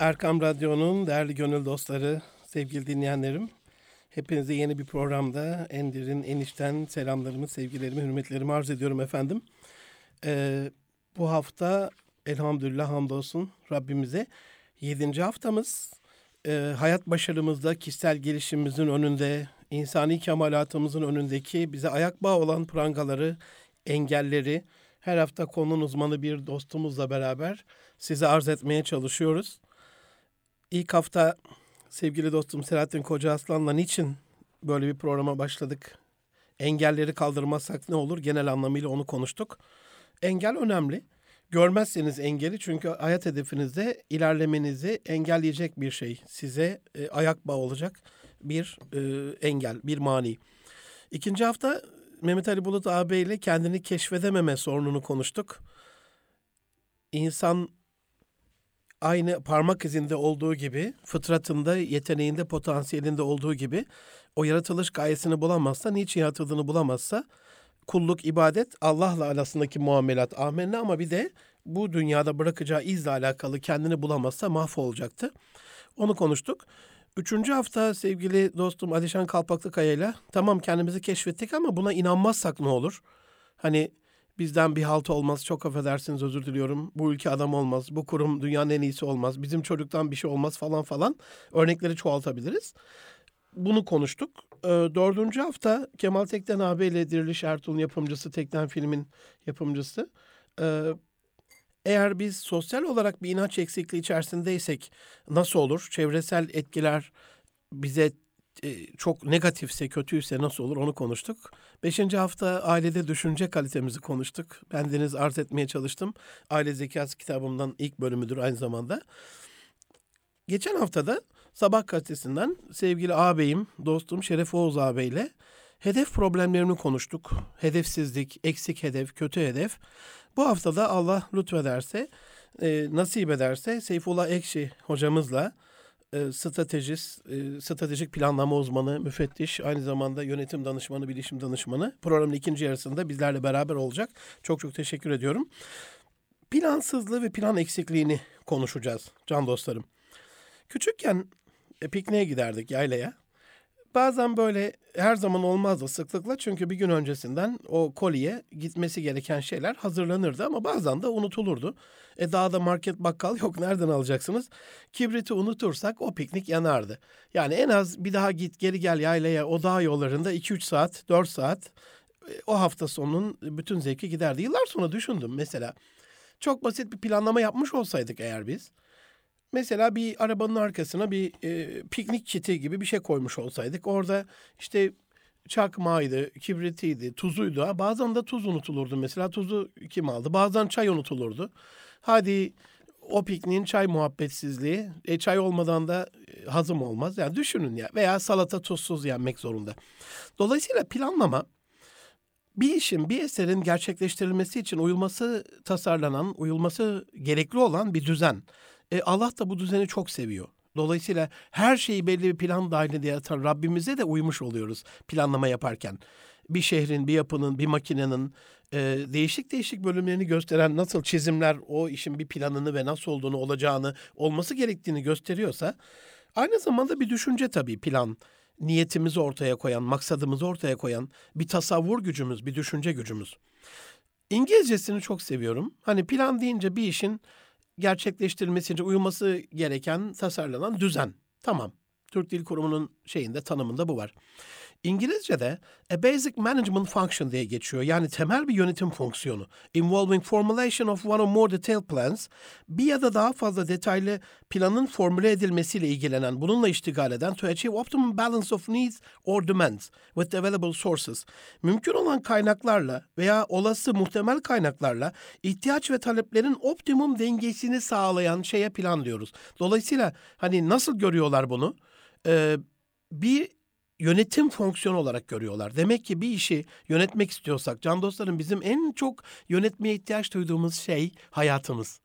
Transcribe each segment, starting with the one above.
Erkam Radyo'nun değerli gönül dostları, sevgili dinleyenlerim. Hepinize yeni bir programda en derin, en içten selamlarımı, sevgilerimi, hürmetlerimi arz ediyorum efendim. Ee, bu hafta elhamdülillah hamdolsun Rabbimize yedinci haftamız. Ee, hayat başarımızda, kişisel gelişimimizin önünde, insani kemalatımızın önündeki bize ayak bağı olan prangaları, engelleri her hafta konunun uzmanı bir dostumuzla beraber size arz etmeye çalışıyoruz. İlk hafta sevgili dostum Selahattin Koca Aslan'la niçin böyle bir programa başladık? Engelleri kaldırmazsak ne olur? Genel anlamıyla onu konuştuk. Engel önemli. Görmezseniz engeli çünkü hayat hedefinizde ilerlemenizi engelleyecek bir şey. Size e, ayak bağı olacak bir e, engel, bir mani. İkinci hafta Mehmet Ali Bulut ağabey ile kendini keşfedememe sorununu konuştuk. İnsan aynı parmak izinde olduğu gibi, fıtratında, yeteneğinde, potansiyelinde olduğu gibi o yaratılış gayesini bulamazsa, niçin yaratıldığını bulamazsa kulluk, ibadet, Allah'la arasındaki muamelat amenna ama bir de bu dünyada bırakacağı izle alakalı kendini bulamazsa mahvolacaktı. Onu konuştuk. Üçüncü hafta sevgili dostum Alişan Kalpaklıkaya ile tamam kendimizi keşfettik ama buna inanmazsak ne olur? Hani bizden bir halt olmaz, çok affedersiniz özür diliyorum. Bu ülke adam olmaz, bu kurum dünyanın en iyisi olmaz, bizim çocuktan bir şey olmaz falan falan. Örnekleri çoğaltabiliriz. Bunu konuştuk. Ee, dördüncü hafta Kemal Tekten abi ile Diriliş Ertuğrul'un yapımcısı, Tekten filmin yapımcısı. Ee, eğer biz sosyal olarak bir inanç eksikliği içerisindeysek nasıl olur? Çevresel etkiler bize e, çok negatifse, kötüyse nasıl olur onu konuştuk. Beşinci hafta ailede düşünce kalitemizi konuştuk. Ben Deniz arz etmeye çalıştım. Aile Zekası kitabımdan ilk bölümüdür aynı zamanda. Geçen haftada Sabah gazetesinden sevgili ağabeyim, dostum Şeref Oğuz ağabeyle hedef problemlerini konuştuk. Hedefsizlik, eksik hedef, kötü hedef. Bu haftada Allah lütfederse, e, nasip ederse Seyfullah Ekşi hocamızla e, stratejist, e, stratejik planlama uzmanı, müfettiş, aynı zamanda yönetim danışmanı, bilişim danışmanı programın ikinci yarısında bizlerle beraber olacak. Çok çok teşekkür ediyorum. Plansızlığı ve plan eksikliğini konuşacağız can dostlarım. Küçükken e, pikniğe giderdik yaylaya. Bazen böyle her zaman olmazdı sıklıkla çünkü bir gün öncesinden o kolye gitmesi gereken şeyler hazırlanırdı ama bazen de unutulurdu. E dağda market bakkal yok nereden alacaksınız? Kibriti unutursak o piknik yanardı. Yani en az bir daha git geri gel yaylaya o dağ yollarında 2-3 saat 4 saat e, o hafta sonunun bütün zevki giderdi. Yıllar sonra düşündüm mesela çok basit bir planlama yapmış olsaydık eğer biz Mesela bir arabanın arkasına bir e, piknik kiti gibi bir şey koymuş olsaydık. Orada işte çakmağıydı, kibritiydi, tuzuydu. Ha, bazen de tuz unutulurdu mesela. Tuzu kim aldı? Bazen çay unutulurdu. Hadi o pikniğin çay muhabbetsizliği. E, çay olmadan da e, hazım olmaz. Yani düşünün ya. Veya salata tuzsuz yenmek zorunda. Dolayısıyla planlama bir işin, bir eserin gerçekleştirilmesi için uyulması tasarlanan, uyulması gerekli olan bir düzen. E, Allah da bu düzeni çok seviyor. Dolayısıyla her şeyi belli bir plan dahilinde yaratan Rabbimize de uymuş oluyoruz planlama yaparken. Bir şehrin, bir yapının, bir makinenin e, değişik değişik bölümlerini gösteren nasıl çizimler o işin bir planını ve nasıl olduğunu olacağını, olması gerektiğini gösteriyorsa aynı zamanda bir düşünce tabii plan. Niyetimizi ortaya koyan, maksadımızı ortaya koyan bir tasavvur gücümüz, bir düşünce gücümüz. İngilizcesini çok seviyorum. Hani plan deyince bir işin gerçekleştirilmesi için uyulması gereken tasarlanan düzen. Tamam. Türk Dil Kurumu'nun şeyinde tanımında bu var. İngilizce'de a basic management function diye geçiyor. Yani temel bir yönetim fonksiyonu. Involving formulation of one or more detailed plans. Bir ya da daha fazla detaylı planın formüle edilmesiyle ilgilenen, bununla iştigal eden to achieve optimum balance of needs or demands with available sources. Mümkün olan kaynaklarla veya olası muhtemel kaynaklarla ihtiyaç ve taleplerin optimum dengesini sağlayan şeye plan diyoruz. Dolayısıyla hani nasıl görüyorlar bunu? Ee, bir yönetim fonksiyonu olarak görüyorlar. Demek ki bir işi yönetmek istiyorsak can dostlarım bizim en çok yönetmeye ihtiyaç duyduğumuz şey hayatımız.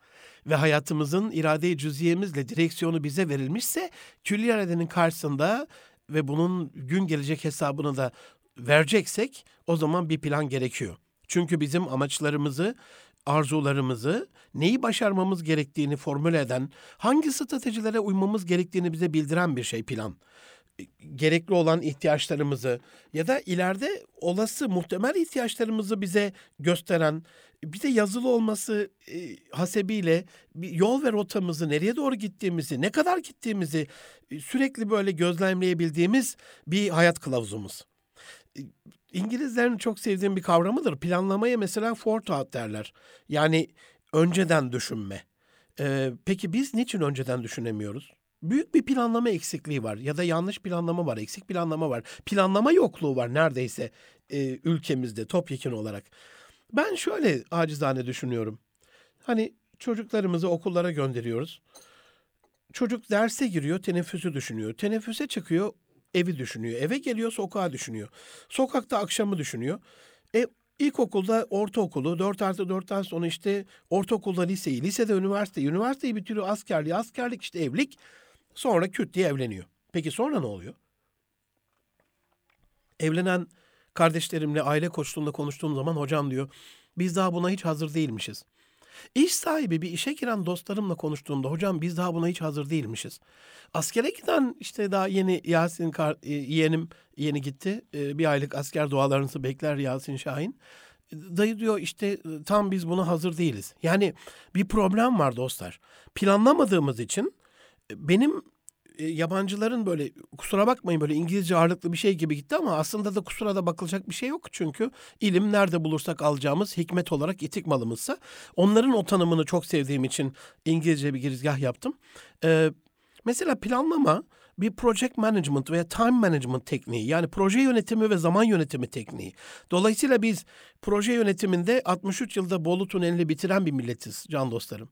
Ve hayatımızın irade-i cüziyemizle direksiyonu bize verilmişse külli iradenin karşısında ve bunun gün gelecek hesabını da vereceksek o zaman bir plan gerekiyor. Çünkü bizim amaçlarımızı arzularımızı, neyi başarmamız gerektiğini formüle eden, hangi stratejilere uymamız gerektiğini bize bildiren bir şey plan. E, gerekli olan ihtiyaçlarımızı ya da ileride olası muhtemel ihtiyaçlarımızı bize gösteren, bir de yazılı olması e, hasebiyle yol ve rotamızı, nereye doğru gittiğimizi, ne kadar gittiğimizi e, sürekli böyle gözlemleyebildiğimiz bir hayat kılavuzumuz. E, İngilizlerin çok sevdiğim bir kavramıdır. Planlamaya mesela forethought derler. Yani önceden düşünme. Ee, peki biz niçin önceden düşünemiyoruz? Büyük bir planlama eksikliği var ya da yanlış planlama var, eksik planlama var. Planlama yokluğu var neredeyse e, ülkemizde topyekun olarak. Ben şöyle acizane düşünüyorum. Hani çocuklarımızı okullara gönderiyoruz. Çocuk derse giriyor, teneffüsü düşünüyor. Teneffüse çıkıyor, evi düşünüyor. Eve geliyor, sokağa düşünüyor. Sokakta akşamı düşünüyor. E İlkokulda ortaokulu, 4 artı 4'ten sonra işte ortaokulda liseyi, lisede üniversiteyi, üniversiteyi bitiriyor askerliği, askerlik işte evlilik. Sonra küt diye evleniyor. Peki sonra ne oluyor? Evlenen kardeşlerimle aile koçluğunda konuştuğum zaman hocam diyor biz daha buna hiç hazır değilmişiz. İş sahibi bir işe giren dostlarımla konuştuğumda hocam biz daha buna hiç hazır değilmişiz. Askere giden işte daha yeni Yasin e, yeğenim yeni gitti. E, bir aylık asker dualarınızı bekler Yasin Şahin. Dayı diyor işte tam biz buna hazır değiliz. Yani bir problem var dostlar. Planlamadığımız için benim e, yabancıların böyle kusura bakmayın böyle İngilizce ağırlıklı bir şey gibi gitti ama aslında da kusura da bakılacak bir şey yok. Çünkü ilim nerede bulursak alacağımız hikmet olarak itik malımızsa. Onların o tanımını çok sevdiğim için İngilizce bir girizgah yaptım. Ee, mesela planlama bir project management veya time management tekniği yani proje yönetimi ve zaman yönetimi tekniği. Dolayısıyla biz proje yönetiminde 63 yılda Bolu Tuneli'ni bitiren bir milletiz can dostlarım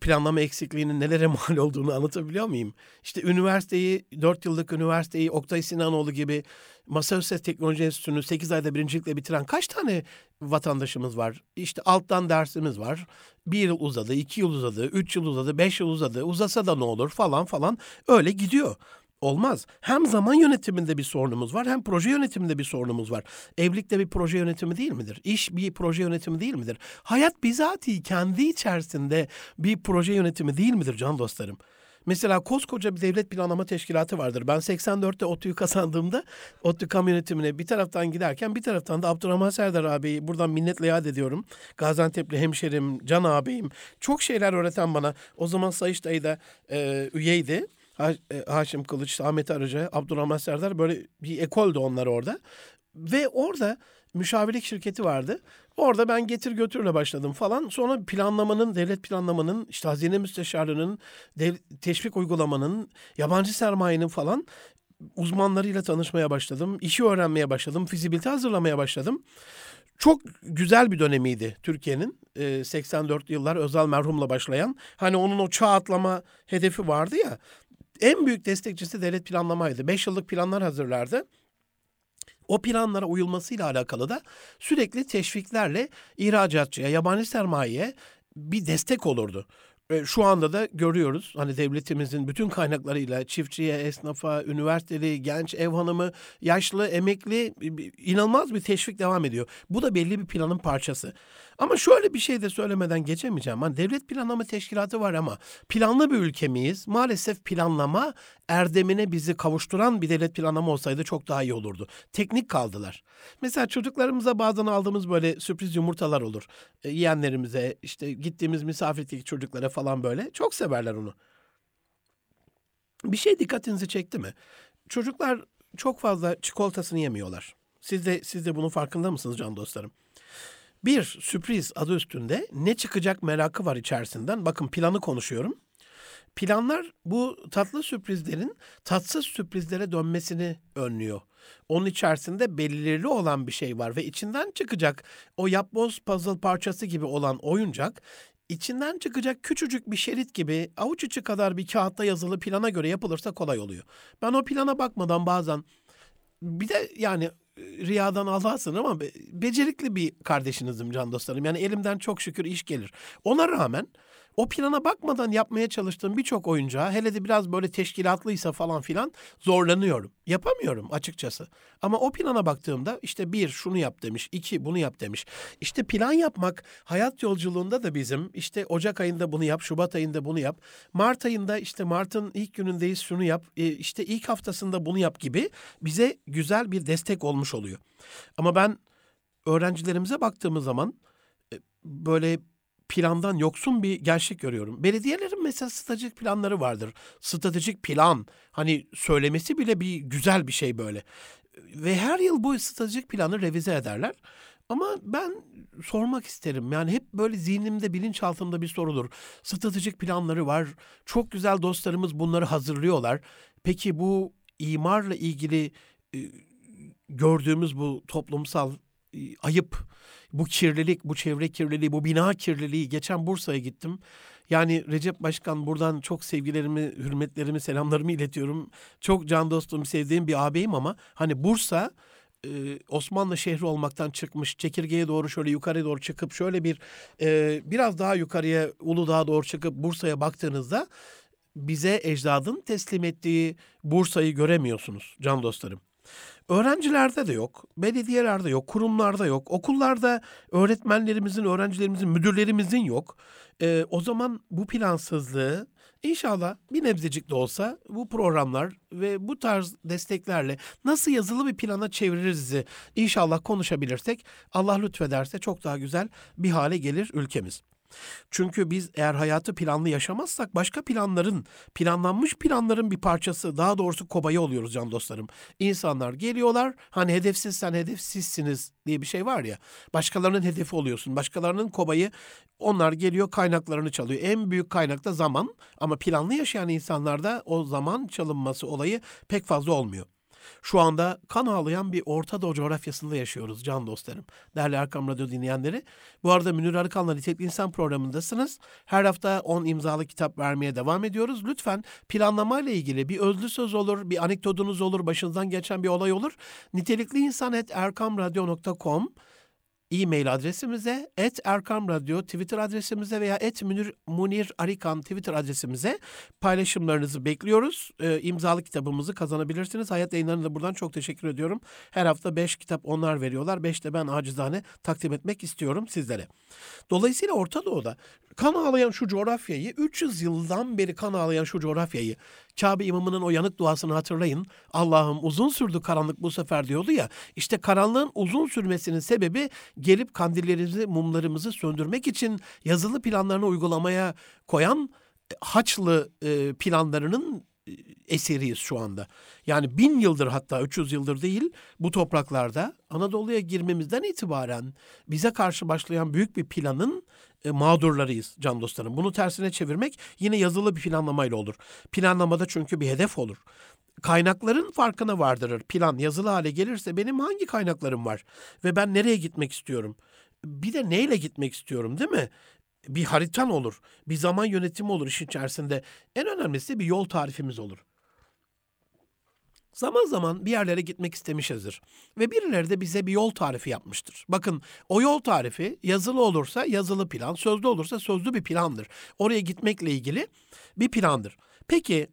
planlama eksikliğinin nelere mal olduğunu anlatabiliyor muyum? İşte üniversiteyi, 4 yıllık üniversiteyi Oktay Sinanoğlu gibi Massachusetts Teknoloji Enstitüsü'nü 8 ayda birincilikle bitiren kaç tane vatandaşımız var? İşte alttan dersimiz var. Bir yıl uzadı, iki yıl uzadı, üç yıl uzadı, beş yıl uzadı. Uzasa da ne olur falan falan öyle gidiyor. Olmaz. Hem zaman yönetiminde bir sorunumuz var hem proje yönetiminde bir sorunumuz var. Evlilik de bir proje yönetimi değil midir? İş bir proje yönetimi değil midir? Hayat bizatihi kendi içerisinde bir proje yönetimi değil midir can dostlarım? Mesela koskoca bir devlet planlama teşkilatı vardır. Ben 84'te ODTÜ'yü kazandığımda ODTÜ kam yönetimine bir taraftan giderken bir taraftan da Abdurrahman Serdar ağabeyi buradan minnetle yad ediyorum. Gaziantep'li hemşerim, Can ağabeyim. Çok şeyler öğreten bana. O zaman Sayış dayı da e, üyeydi. Ha, e, Haşim Kılıç, Ahmet Arıcı, Abdurrahman Serdar böyle bir ekoldü onlar orada. Ve orada müşavirlik şirketi vardı. Orada ben getir götürle başladım falan. Sonra planlamanın, devlet planlamanın, işte hazine müsteşarlığının, dev, teşvik uygulamanın, yabancı sermayenin falan uzmanlarıyla tanışmaya başladım. İşi öğrenmeye başladım. Fizibilite hazırlamaya başladım. Çok güzel bir dönemiydi Türkiye'nin. E, 84 yıllar Özal merhumla başlayan. Hani onun o çağ atlama hedefi vardı ya. En büyük destekçisi devlet planlamaydı. Beş yıllık planlar hazırlardı. O planlara uyulmasıyla alakalı da sürekli teşviklerle ihracatçıya, yabancı sermayeye bir destek olurdu. E, şu anda da görüyoruz hani devletimizin bütün kaynaklarıyla çiftçiye, esnafa, üniversiteli, genç ev hanımı, yaşlı, emekli inanılmaz bir teşvik devam ediyor. Bu da belli bir planın parçası. Ama şöyle bir şey de söylemeden geçemeyeceğim. Hani devlet planlama teşkilatı var ama planlı bir ülke miyiz? Maalesef planlama erdemine bizi kavuşturan bir devlet planlama olsaydı çok daha iyi olurdu. Teknik kaldılar. Mesela çocuklarımıza bazen aldığımız böyle sürpriz yumurtalar olur. E, yeğenlerimize, işte gittiğimiz misafirlik çocuklara falan böyle. Çok severler onu. Bir şey dikkatinizi çekti mi? Çocuklar çok fazla çikolatasını yemiyorlar. Siz de, siz de bunun farkında mısınız can dostlarım? Bir sürpriz adı üstünde ne çıkacak merakı var içerisinden. Bakın planı konuşuyorum. Planlar bu tatlı sürprizlerin tatsız sürprizlere dönmesini önlüyor. Onun içerisinde belirli olan bir şey var ve içinden çıkacak o yapboz puzzle parçası gibi olan oyuncak içinden çıkacak küçücük bir şerit gibi avuç içi kadar bir kağıtta yazılı plana göre yapılırsa kolay oluyor. Ben o plana bakmadan bazen bir de yani riyadan Allah'sın ama becerikli bir kardeşinizim can dostlarım. Yani elimden çok şükür iş gelir. Ona rağmen O plana bakmadan yapmaya çalıştığım birçok oyuncağı hele de biraz böyle teşkilatlıysa falan filan zorlanıyorum. Yapamıyorum açıkçası. Ama o plana baktığımda işte bir şunu yap demiş, iki bunu yap demiş. İşte plan yapmak hayat yolculuğunda da bizim işte Ocak ayında bunu yap, Şubat ayında bunu yap. Mart ayında işte Mart'ın ilk günündeyiz şunu yap, e, işte ilk haftasında bunu yap gibi bize güzel bir destek olmuş oluyor. Ama ben öğrencilerimize baktığımız zaman e, böyle plandan yoksun bir gerçek görüyorum. Belediyelerin mesela stratejik planları vardır. Stratejik plan hani söylemesi bile bir güzel bir şey böyle. Ve her yıl bu stratejik planı revize ederler. Ama ben sormak isterim. Yani hep böyle zihnimde, bilinçaltımda bir sorudur. Stratejik planları var. Çok güzel dostlarımız bunları hazırlıyorlar. Peki bu imarla ilgili e, gördüğümüz bu toplumsal ayıp, bu kirlilik, bu çevre kirliliği, bu bina kirliliği. Geçen Bursa'ya gittim. Yani Recep Başkan buradan çok sevgilerimi, hürmetlerimi, selamlarımı iletiyorum. Çok can dostum, sevdiğim bir ağabeyim ama hani Bursa e, Osmanlı şehri olmaktan çıkmış, çekirgeye doğru şöyle yukarıya doğru çıkıp şöyle bir e, biraz daha yukarıya Uludağ'a doğru çıkıp Bursa'ya baktığınızda bize ecdadın teslim ettiği Bursa'yı göremiyorsunuz can dostlarım. Öğrencilerde de yok, belediyelerde yok, kurumlarda yok, okullarda öğretmenlerimizin, öğrencilerimizin, müdürlerimizin yok. Ee, o zaman bu plansızlığı inşallah bir nebzecik de olsa bu programlar ve bu tarz desteklerle nasıl yazılı bir plana çeviririz inşallah konuşabilirsek Allah lütfederse çok daha güzel bir hale gelir ülkemiz. Çünkü biz eğer hayatı planlı yaşamazsak başka planların, planlanmış planların bir parçası, daha doğrusu kobayı oluyoruz can dostlarım. İnsanlar geliyorlar, hani hedefsiz sen hedefsizsiniz diye bir şey var ya. Başkalarının hedefi oluyorsun, başkalarının kobayı, onlar geliyor kaynaklarını çalıyor. En büyük kaynak da zaman ama planlı yaşayan insanlarda o zaman çalınması olayı pek fazla olmuyor. Şu anda kan ağlayan bir Orta Doğu coğrafyasında yaşıyoruz can dostlarım. Değerli Erkam Radyo dinleyenleri. Bu arada Münir Arıkan'la Nitelikli İnsan programındasınız. Her hafta 10 imzalı kitap vermeye devam ediyoruz. Lütfen planlamayla ilgili bir özlü söz olur, bir anekdotunuz olur, başınızdan geçen bir olay olur. Nitelikli insan et erkamradyo.com e-mail adresimize, et Erkam Radyo Twitter adresimize veya et Münir, Munir Arikan Twitter adresimize paylaşımlarınızı bekliyoruz. E, imzalı kitabımızı kazanabilirsiniz. Hayat yayınlarına da buradan çok teşekkür ediyorum. Her hafta beş kitap onlar veriyorlar. Beş de ben acizane takdim etmek istiyorum sizlere. Dolayısıyla Orta Doğu'da kan ağlayan şu coğrafyayı, 300 yıldan beri kan ağlayan şu coğrafyayı, Kabe imamının o yanık duasını hatırlayın. Allah'ım uzun sürdü karanlık bu sefer diyordu ya. İşte karanlığın uzun sürmesinin sebebi gelip kandillerimizi, mumlarımızı söndürmek için yazılı planlarını uygulamaya koyan e, Haçlı e, planlarının e, eseriyiz şu anda. Yani bin yıldır hatta 300 yıldır değil bu topraklarda Anadolu'ya girmemizden itibaren bize karşı başlayan büyük bir planın e, mağdurlarıyız can dostlarım. Bunu tersine çevirmek yine yazılı bir planlamayla olur. Planlamada çünkü bir hedef olur. Kaynakların farkına vardırır. Plan yazılı hale gelirse benim hangi kaynaklarım var ve ben nereye gitmek istiyorum? Bir de neyle gitmek istiyorum değil mi? Bir haritan olur, bir zaman yönetimi olur işin içerisinde. En önemlisi bir yol tarifimiz olur. Zaman zaman bir yerlere gitmek istemişizdir. Ve birileri de bize bir yol tarifi yapmıştır. Bakın o yol tarifi yazılı olursa yazılı plan, sözlü olursa sözlü bir plandır. Oraya gitmekle ilgili bir plandır. Peki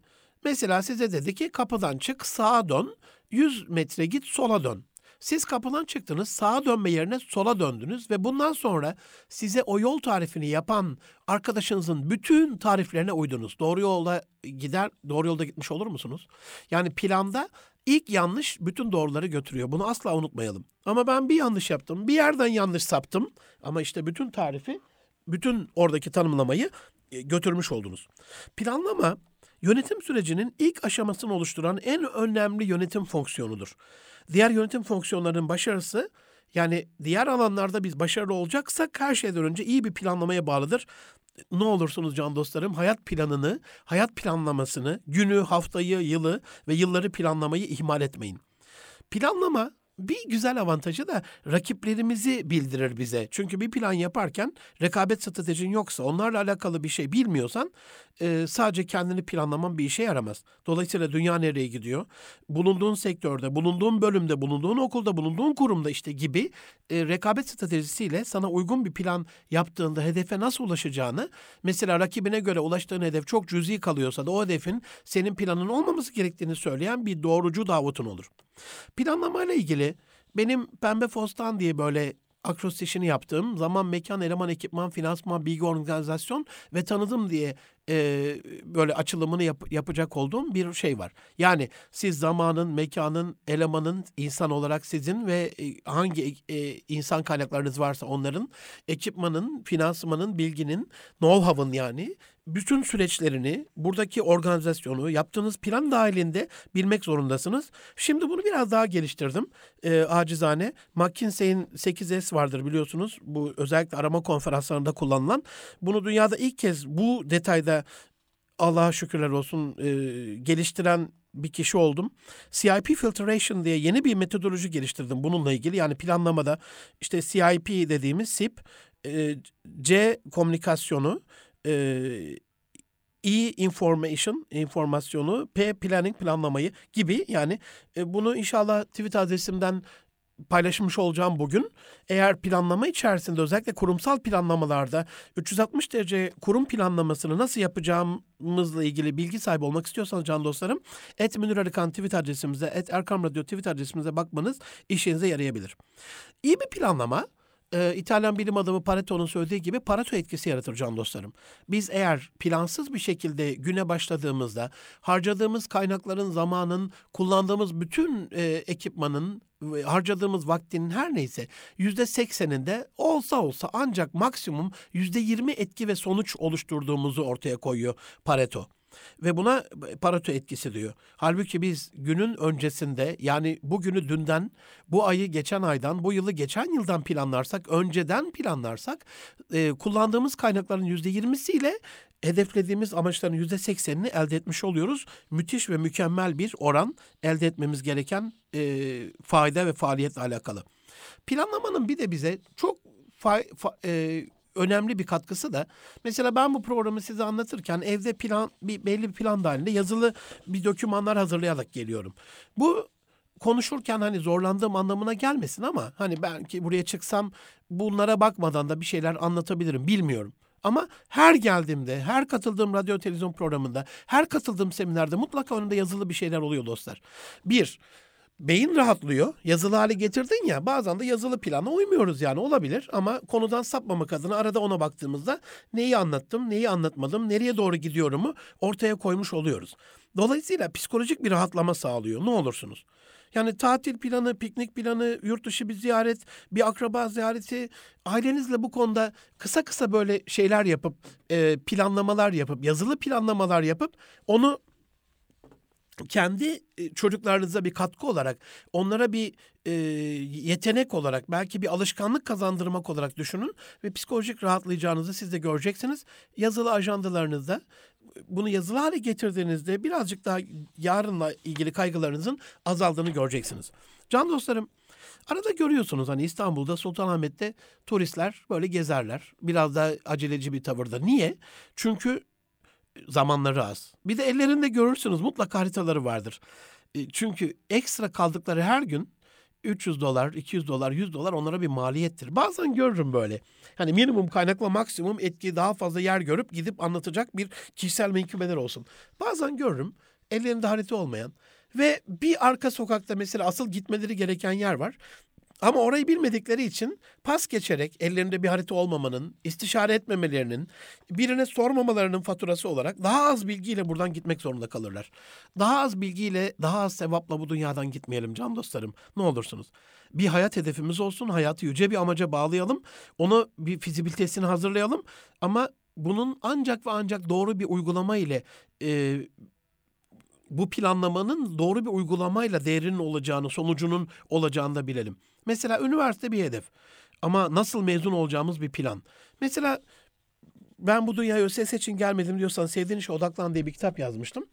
mesela size dedi ki kapıdan çık sağa dön, 100 metre git sola dön. Siz kapıdan çıktınız, sağa dönme yerine sola döndünüz ve bundan sonra size o yol tarifini yapan arkadaşınızın bütün tariflerine uydunuz. Doğru yolda gider, doğru yolda gitmiş olur musunuz? Yani planda ilk yanlış bütün doğruları götürüyor. Bunu asla unutmayalım. Ama ben bir yanlış yaptım, bir yerden yanlış saptım ama işte bütün tarifi, bütün oradaki tanımlamayı e, götürmüş oldunuz. Planlama yönetim sürecinin ilk aşamasını oluşturan en önemli yönetim fonksiyonudur. Diğer yönetim fonksiyonlarının başarısı yani diğer alanlarda biz başarılı olacaksak her şeyden önce iyi bir planlamaya bağlıdır. Ne olursunuz can dostlarım hayat planını, hayat planlamasını, günü, haftayı, yılı ve yılları planlamayı ihmal etmeyin. Planlama bir güzel avantajı da rakiplerimizi bildirir bize. Çünkü bir plan yaparken rekabet stratejin yoksa, onlarla alakalı bir şey bilmiyorsan e, sadece kendini planlaman bir işe yaramaz. Dolayısıyla dünya nereye gidiyor? Bulunduğun sektörde, bulunduğun bölümde, bulunduğun okulda, bulunduğun kurumda işte gibi e, rekabet stratejisiyle sana uygun bir plan yaptığında hedefe nasıl ulaşacağını, mesela rakibine göre ulaştığın hedef çok cüzi kalıyorsa da o hedefin senin planın olmaması gerektiğini söyleyen bir doğrucu davutun olur. Planlamayla ilgili benim Pembe Fostan diye böyle akrostişini yaptığım zaman, mekan, eleman, ekipman, finansman, bilgi organizasyon ve tanıdım diye e, böyle açılımını yap, yapacak olduğum bir şey var. Yani siz zamanın, mekanın, elemanın insan olarak sizin ve e, hangi e, insan kaynaklarınız varsa onların, ekipmanın, finansmanın, bilginin, know-how'ın yani bütün süreçlerini, buradaki organizasyonu, yaptığınız plan dahilinde bilmek zorundasınız. Şimdi bunu biraz daha geliştirdim. E, acizane. McKinsey'in 8S vardır biliyorsunuz. Bu özellikle arama konferanslarında kullanılan. Bunu dünyada ilk kez bu detayda Allah'a şükürler olsun e, geliştiren bir kişi oldum. CIP Filtration diye yeni bir metodoloji geliştirdim bununla ilgili. Yani planlamada işte CIP dediğimiz SIP, e, C komünikasyonu, e, E information, informasyonu, P planning planlamayı gibi yani e, bunu inşallah tweet adresimden paylaşmış olacağım bugün. Eğer planlama içerisinde özellikle kurumsal planlamalarda 360 derece kurum planlamasını nasıl yapacağımızla ilgili bilgi sahibi olmak istiyorsanız can dostlarım et Münir Arıkan tweet adresimize et Erkam Radyo tweet adresimize bakmanız işinize yarayabilir. İyi bir planlama e, İtalyan bilim adamı Pareto'nun söylediği gibi Pareto etkisi yaratır can dostlarım. Biz eğer plansız bir şekilde güne başladığımızda harcadığımız kaynakların, zamanın, kullandığımız bütün e, ekipmanın, harcadığımız vaktinin her neyse yüzde sekseninde olsa olsa ancak maksimum yüzde yirmi etki ve sonuç oluşturduğumuzu ortaya koyuyor Pareto. Ve buna Pareto etkisi diyor. Halbuki biz günün öncesinde yani bugünü dünden, bu ayı geçen aydan, bu yılı geçen yıldan planlarsak, önceden planlarsak e, kullandığımız kaynakların yüzde yirmisiyle hedeflediğimiz amaçların yüzde seksenini elde etmiş oluyoruz. Müthiş ve mükemmel bir oran elde etmemiz gereken e, fayda ve faaliyetle alakalı. Planlamanın bir de bize çok fa, fa, e, önemli bir katkısı da mesela ben bu programı size anlatırken evde plan bir belli bir plan dahilinde yazılı bir dokümanlar hazırlayarak geliyorum. Bu konuşurken hani zorlandığım anlamına gelmesin ama hani belki buraya çıksam bunlara bakmadan da bir şeyler anlatabilirim bilmiyorum. Ama her geldiğimde, her katıldığım radyo televizyon programında, her katıldığım seminerde mutlaka önümde yazılı bir şeyler oluyor dostlar. Bir, beyin rahatlıyor. Yazılı hale getirdin ya bazen de yazılı plana uymuyoruz yani olabilir ama konudan sapmamak adına arada ona baktığımızda neyi anlattım, neyi anlatmadım, nereye doğru gidiyorumu ortaya koymuş oluyoruz. Dolayısıyla psikolojik bir rahatlama sağlıyor ne olursunuz. Yani tatil planı, piknik planı, yurt dışı bir ziyaret, bir akraba ziyareti, ailenizle bu konuda kısa kısa böyle şeyler yapıp, e, planlamalar yapıp, yazılı planlamalar yapıp onu kendi e, çocuklarınıza bir katkı olarak, onlara bir e, yetenek olarak, belki bir alışkanlık kazandırmak olarak düşünün ve psikolojik rahatlayacağınızı siz de göreceksiniz. Yazılı ajandalarınızda bunu yazılı hale getirdiğinizde birazcık daha yarınla ilgili kaygılarınızın azaldığını göreceksiniz. Can dostlarım, arada görüyorsunuz hani İstanbul'da Sultanahmet'te turistler böyle gezerler. Biraz da aceleci bir tavırda. Niye? Çünkü zamanları az. Bir de ellerinde görürsünüz mutlaka haritaları vardır. E, çünkü ekstra kaldıkları her gün 300 dolar, 200 dolar, 100 dolar onlara bir maliyettir. Bazen görürüm böyle. Hani minimum kaynakla maksimum etki daha fazla yer görüp gidip anlatacak bir kişisel menkıbeler olsun. Bazen görürüm ellerinde harita olmayan ve bir arka sokakta mesela asıl gitmeleri gereken yer var. Ama orayı bilmedikleri için pas geçerek ellerinde bir harita olmamanın, istişare etmemelerinin, birine sormamalarının faturası olarak daha az bilgiyle buradan gitmek zorunda kalırlar. Daha az bilgiyle, daha az sevapla bu dünyadan gitmeyelim can dostlarım. Ne olursunuz. Bir hayat hedefimiz olsun, hayatı yüce bir amaca bağlayalım. Onu bir fizibilitesini hazırlayalım. Ama bunun ancak ve ancak doğru bir uygulama ile e, bu planlamanın doğru bir uygulamayla değerinin olacağını, sonucunun olacağını da bilelim. Mesela üniversite bir hedef ama nasıl mezun olacağımız bir plan. Mesela ben bu dünyaya ÖSS için gelmedim diyorsan sevdiğin işe odaklan diye bir kitap yazmıştım.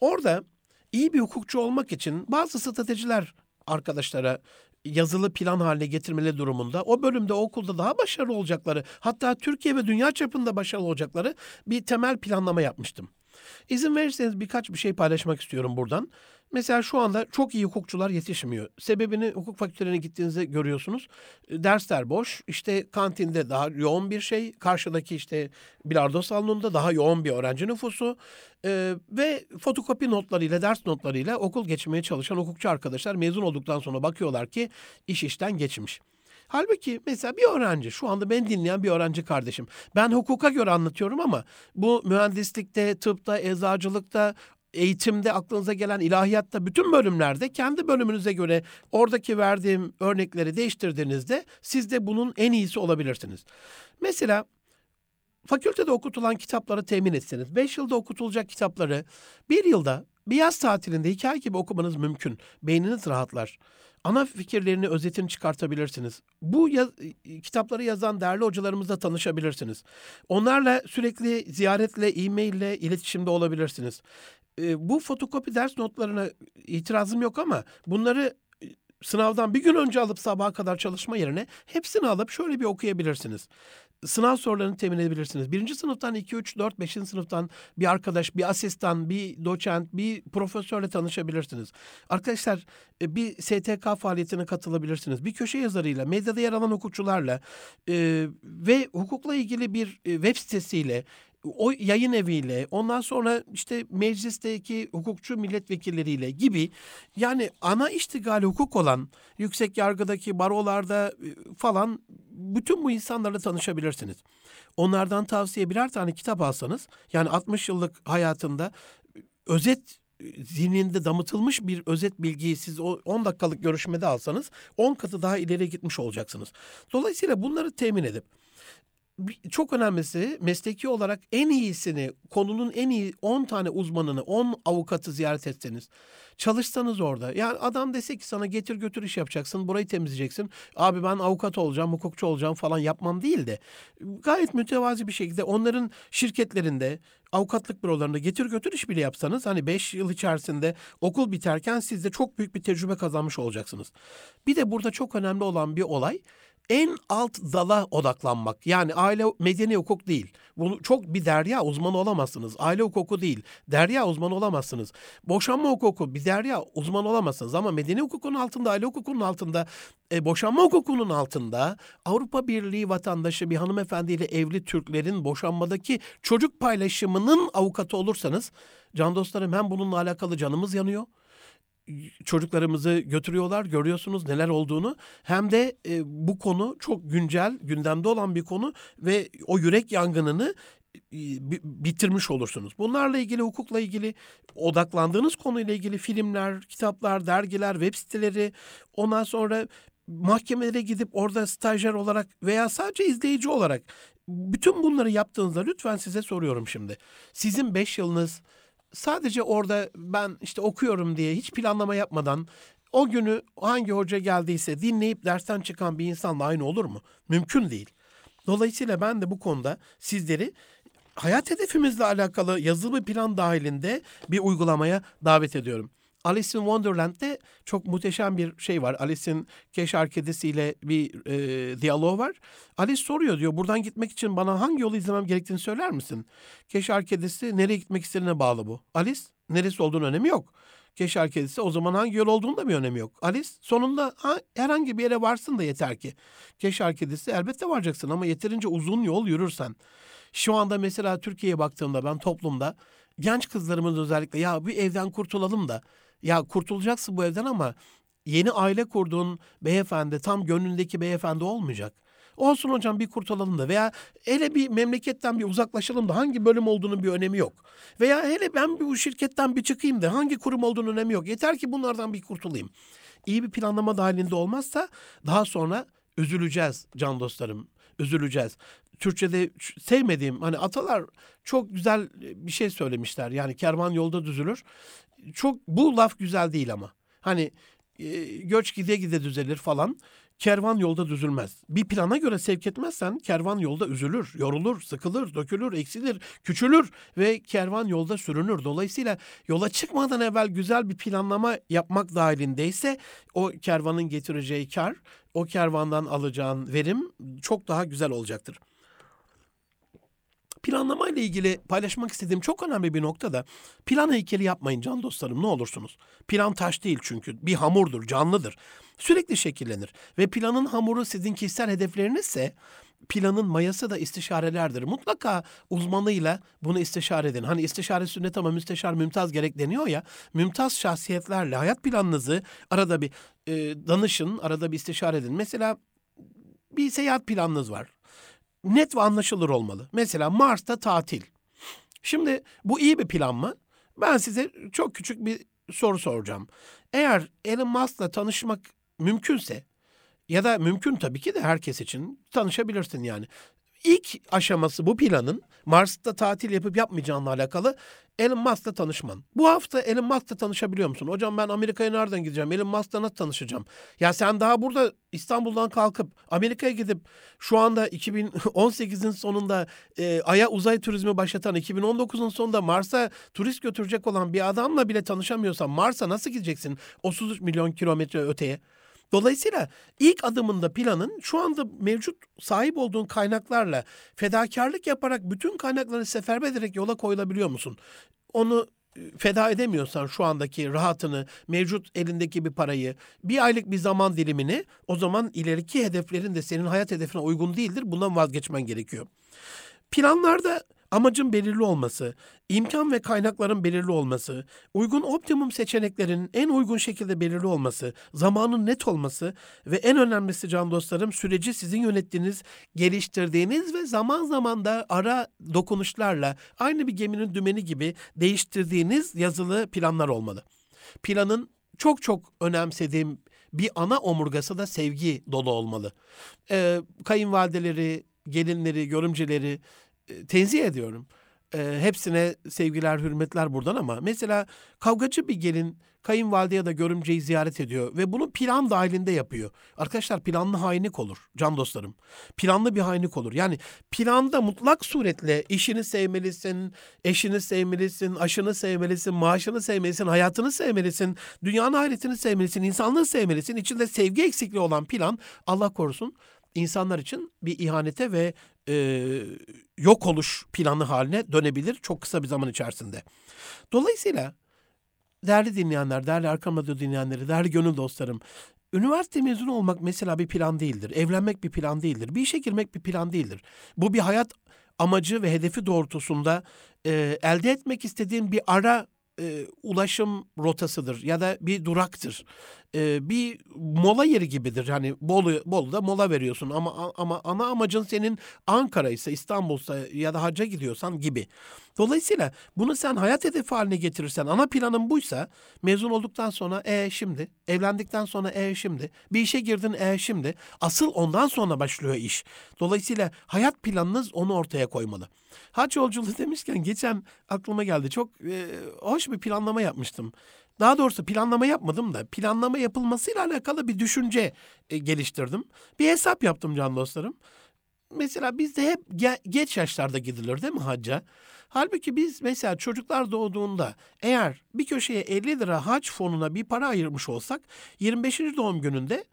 Orada iyi bir hukukçu olmak için bazı stratejiler arkadaşlara yazılı plan haline getirmeleri durumunda o bölümde o okulda daha başarılı olacakları hatta Türkiye ve dünya çapında başarılı olacakları bir temel planlama yapmıştım. İzin verirseniz birkaç bir şey paylaşmak istiyorum buradan. Mesela şu anda çok iyi hukukçular yetişmiyor. Sebebini hukuk fakültelerine gittiğinizde görüyorsunuz. E, dersler boş. İşte kantinde daha yoğun bir şey. Karşıdaki işte bilardo salonunda daha yoğun bir öğrenci nüfusu. Ee, ve fotokopi notlarıyla, ders notlarıyla okul geçmeye çalışan hukukçu arkadaşlar mezun olduktan sonra bakıyorlar ki iş işten geçmiş. Halbuki mesela bir öğrenci, şu anda beni dinleyen bir öğrenci kardeşim. Ben hukuka göre anlatıyorum ama bu mühendislikte, tıpta, eczacılıkta, eğitimde aklınıza gelen ilahiyatta bütün bölümlerde kendi bölümünüze göre oradaki verdiğim örnekleri değiştirdiğinizde siz de bunun en iyisi olabilirsiniz. Mesela fakültede okutulan kitapları temin etseniz, 5 yılda okutulacak kitapları bir yılda bir yaz tatilinde hikaye gibi okumanız mümkün. Beyniniz rahatlar. Ana fikirlerini, özetini çıkartabilirsiniz. Bu yaz, kitapları yazan değerli hocalarımızla tanışabilirsiniz. Onlarla sürekli ziyaretle, e-maille iletişimde olabilirsiniz e, bu fotokopi ders notlarına itirazım yok ama bunları e, sınavdan bir gün önce alıp sabaha kadar çalışma yerine hepsini alıp şöyle bir okuyabilirsiniz. Sınav sorularını temin edebilirsiniz. Birinci sınıftan 2, 3, 4, 5. sınıftan bir arkadaş, bir asistan, bir doçent, bir profesörle tanışabilirsiniz. Arkadaşlar e, bir STK faaliyetine katılabilirsiniz. Bir köşe yazarıyla, medyada yer alan hukukçularla e, ve hukukla ilgili bir e, web sitesiyle o yayın eviyle ondan sonra işte meclisteki hukukçu milletvekilleriyle gibi yani ana iştigali hukuk olan yüksek yargıdaki barolarda e, falan bütün bu insanlarla tanışabilirsiniz. Onlardan tavsiye birer tane kitap alsanız yani 60 yıllık hayatında özet zihninde damıtılmış bir özet bilgiyi siz o 10 dakikalık görüşmede alsanız 10 katı daha ileri gitmiş olacaksınız. Dolayısıyla bunları temin edip çok önemlisi mesleki olarak en iyisini, konunun en iyi 10 tane uzmanını, 10 avukatı ziyaret etseniz, çalışsanız orada. Yani adam dese ki sana getir götür iş yapacaksın, burayı temizleyeceksin. Abi ben avukat olacağım, hukukçu olacağım falan yapmam değil de gayet mütevazi bir şekilde onların şirketlerinde, avukatlık bürolarında getir götür iş bile yapsanız hani 5 yıl içerisinde okul biterken siz de çok büyük bir tecrübe kazanmış olacaksınız. Bir de burada çok önemli olan bir olay en alt dala odaklanmak. Yani aile medeni hukuk değil. Bunu çok bir derya uzmanı olamazsınız. Aile hukuku değil. Derya uzmanı olamazsınız. Boşanma hukuku bir derya uzmanı olamazsınız. Ama medeni hukukun altında, aile hukukunun altında, e, boşanma hukukunun altında Avrupa Birliği vatandaşı bir hanımefendiyle evli Türklerin boşanmadaki çocuk paylaşımının avukatı olursanız can dostlarım hem bununla alakalı canımız yanıyor çocuklarımızı götürüyorlar. Görüyorsunuz neler olduğunu. Hem de e, bu konu çok güncel, gündemde olan bir konu ve o yürek yangınını e, bitirmiş olursunuz. Bunlarla ilgili hukukla ilgili odaklandığınız konuyla ilgili filmler, kitaplar, dergiler, web siteleri ondan sonra mahkemelere gidip orada stajyer olarak veya sadece izleyici olarak bütün bunları yaptığınızda lütfen size soruyorum şimdi. Sizin beş yılınız sadece orada ben işte okuyorum diye hiç planlama yapmadan o günü hangi hoca geldiyse dinleyip dersten çıkan bir insanla aynı olur mu? Mümkün değil. Dolayısıyla ben de bu konuda sizleri hayat hedefimizle alakalı yazılı bir plan dahilinde bir uygulamaya davet ediyorum. Alice in Wonderland'de çok muhteşem bir şey var. Alice'in keşar kedisiyle bir e, diyaloğu var. Alice soruyor diyor buradan gitmek için bana hangi yolu izlemem gerektiğini söyler misin? Keşar kedisi nereye gitmek istediğine bağlı bu. Alice neresi olduğunu önemi yok. Keşar kedisi o zaman hangi yol olduğunu da bir önemi yok. Alice sonunda ha, herhangi bir yere varsın da yeter ki. Keşar kedisi elbette varacaksın ama yeterince uzun yol yürürsen. Şu anda mesela Türkiye'ye baktığımda ben toplumda genç kızlarımız özellikle ya bir evden kurtulalım da ya kurtulacaksın bu evden ama yeni aile kurduğun beyefendi tam gönlündeki beyefendi olmayacak. Olsun hocam bir kurtulalım da veya hele bir memleketten bir uzaklaşalım da hangi bölüm olduğunun bir önemi yok. Veya hele ben bu şirketten bir çıkayım da hangi kurum olduğunun önemi yok. Yeter ki bunlardan bir kurtulayım. İyi bir planlama dahilinde olmazsa daha sonra üzüleceğiz can dostlarım. Üzüleceğiz. Türkçe'de sevmediğim hani atalar çok güzel bir şey söylemişler. Yani kervan yolda düzülür çok bu laf güzel değil ama. Hani e, göç gide gide düzelir falan. kervan yolda düzülmez. Bir plana göre sevk etmezsen kervan yolda üzülür, yorulur, sıkılır, dökülür, eksilir, küçülür ve kervan yolda sürünür. Dolayısıyla yola çıkmadan evvel güzel bir planlama yapmak dahilindeyse o kervanın getireceği kar, o kervandan alacağın verim çok daha güzel olacaktır. Planlama ile ilgili paylaşmak istediğim çok önemli bir nokta da plan heykeli yapmayın can dostlarım ne olursunuz. Plan taş değil çünkü bir hamurdur, canlıdır. Sürekli şekillenir ve planın hamuru sizin kişisel hedeflerinizse planın mayası da istişarelerdir. Mutlaka uzmanıyla bunu istişare edin. Hani istişare sünnet ama müsteşar mümtaz gerek deniyor ya. Mümtaz şahsiyetlerle hayat planınızı arada bir e, danışın, arada bir istişare edin. Mesela bir seyahat planınız var net ve anlaşılır olmalı. Mesela Mars'ta tatil. Şimdi bu iyi bir plan mı? Ben size çok küçük bir soru soracağım. Eğer Elon Musk'la tanışmak mümkünse ya da mümkün tabii ki de herkes için tanışabilirsin yani. İlk aşaması bu planın Mars'ta tatil yapıp yapmayacağınla alakalı Elon Musk'la tanışman. Bu hafta Elon Musk'la tanışabiliyor musun? Hocam ben Amerika'ya nereden gideceğim? Elon Musk'la nasıl tanışacağım? Ya sen daha burada İstanbul'dan kalkıp Amerika'ya gidip şu anda 2018'in sonunda e, Ay'a uzay turizmi başlatan 2019'un sonunda Mars'a turist götürecek olan bir adamla bile tanışamıyorsan Mars'a nasıl gideceksin 33 milyon kilometre öteye? Dolayısıyla ilk adımında planın şu anda mevcut sahip olduğun kaynaklarla fedakarlık yaparak bütün kaynakları seferber ederek yola koyulabiliyor musun? Onu e, feda edemiyorsan şu andaki rahatını, mevcut elindeki bir parayı, bir aylık bir zaman dilimini o zaman ileriki hedeflerin de senin hayat hedefine uygun değildir. Bundan vazgeçmen gerekiyor. Planlarda amacın belirli olması, imkan ve kaynakların belirli olması, uygun optimum seçeneklerin en uygun şekilde belirli olması, zamanın net olması ve en önemlisi can dostlarım süreci sizin yönettiğiniz, geliştirdiğiniz ve zaman zaman da ara dokunuşlarla aynı bir geminin dümeni gibi değiştirdiğiniz yazılı planlar olmalı. Planın çok çok önemsediğim bir ana omurgası da sevgi dolu olmalı. Ee, kayınvalideleri, gelinleri, görümceleri, tenzih ediyorum. E, hepsine sevgiler, hürmetler buradan ama mesela kavgacı bir gelin kayınvalide ya da görümceyi ziyaret ediyor ve bunu plan dahilinde yapıyor. Arkadaşlar planlı hainlik olur can dostlarım. Planlı bir hainlik olur. Yani planda mutlak suretle işini sevmelisin, eşini sevmelisin, aşını sevmelisin, maaşını sevmelisin, hayatını sevmelisin, dünyanın hayretini sevmelisin, insanlığı sevmelisin. İçinde sevgi eksikliği olan plan Allah korusun insanlar için bir ihanete ve e, yok oluş planı haline dönebilir çok kısa bir zaman içerisinde. Dolayısıyla değerli dinleyenler, değerli Arkam Radyo dinleyenleri, değerli gönül dostlarım, üniversite mezunu olmak mesela bir plan değildir. Evlenmek bir plan değildir. Bir işe girmek bir plan değildir. Bu bir hayat amacı ve hedefi doğrultusunda e, elde etmek istediğin bir ara e, ulaşım rotasıdır ya da bir duraktır. E, bir mola yeri gibidir. Hani Bolu Bolu'da mola veriyorsun ama ama ana amacın senin Ankara ise İstanbul'sa ya da hacca gidiyorsan gibi. Dolayısıyla bunu sen hayat hedefi haline getirirsen ana planın buysa mezun olduktan sonra e şimdi evlendikten sonra e şimdi bir işe girdin e şimdi asıl ondan sonra başlıyor iş. Dolayısıyla hayat planınız onu ortaya koymalı. Hac yolculuğu demişken geçen aklıma geldi. Çok e, hoş bir planlama yapmıştım. Daha doğrusu planlama yapmadım da planlama yapılmasıyla alakalı bir düşünce e, geliştirdim. Bir hesap yaptım can dostlarım. Mesela bizde hep ge- geç yaşlarda gidilir değil mi hacca? Halbuki biz mesela çocuklar doğduğunda eğer bir köşeye 50 lira hac fonuna bir para ayırmış olsak 25. doğum gününde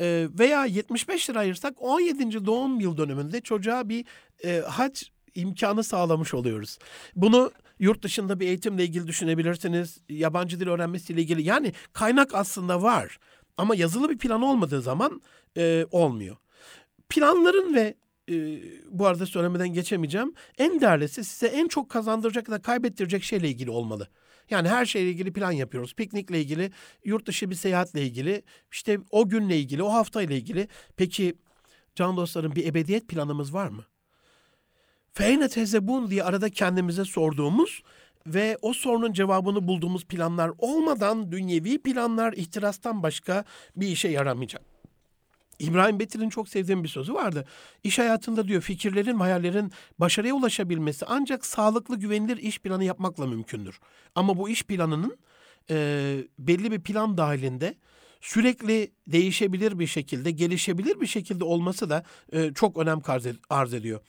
e, veya 75 lira ayırsak 17. doğum yıl dönümünde çocuğa bir e, hac imkanı sağlamış oluyoruz. Bunu yurt dışında bir eğitimle ilgili düşünebilirsiniz. Yabancı dil öğrenmesiyle ilgili. Yani kaynak aslında var. Ama yazılı bir plan olmadığı zaman e, olmuyor. Planların ve e, bu arada söylemeden geçemeyeceğim. En değerlisi size en çok kazandıracak da kaybettirecek şeyle ilgili olmalı. Yani her şeyle ilgili plan yapıyoruz. Piknikle ilgili, yurt dışı bir seyahatle ilgili, işte o günle ilgili, o haftayla ilgili. Peki can dostlarım bir ebediyet planımız var mı? Feyne tezebun diye arada kendimize sorduğumuz ve o sorunun cevabını bulduğumuz planlar olmadan dünyevi planlar ihtirastan başka bir işe yaramayacak. İbrahim Betil'in çok sevdiğim bir sözü vardı. İş hayatında diyor fikirlerin, hayallerin başarıya ulaşabilmesi ancak sağlıklı, güvenilir iş planı yapmakla mümkündür. Ama bu iş planının e, belli bir plan dahilinde sürekli değişebilir bir şekilde, gelişebilir bir şekilde olması da e, çok önem arz, ed- arz ediyor.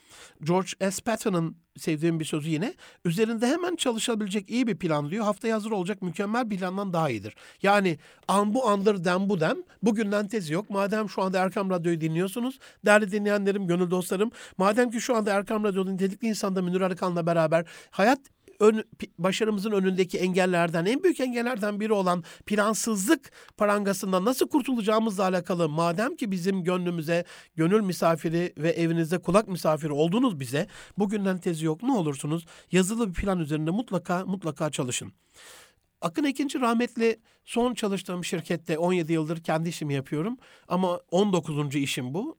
George S. Patton'ın sevdiğim bir sözü yine üzerinde hemen çalışabilecek iyi bir plan diyor. Haftaya hazır olacak mükemmel plandan daha iyidir. Yani an bu andır dem bu dem. Bugünden tezi yok. Madem şu anda Erkam Radyo'yu dinliyorsunuz. Değerli dinleyenlerim, gönül dostlarım. Madem ki şu anda Erkam Radyo'nun nitelikli insanda Münir Arıkan'la beraber hayat ön, başarımızın önündeki engellerden, en büyük engellerden biri olan plansızlık parangasından nasıl kurtulacağımızla alakalı madem ki bizim gönlümüze gönül misafiri ve evinizde kulak misafiri oldunuz bize, bugünden tezi yok ne olursunuz yazılı bir plan üzerinde mutlaka mutlaka çalışın. Akın Ekinci rahmetli son çalıştığım şirkette 17 yıldır kendi işimi yapıyorum. Ama 19. işim bu.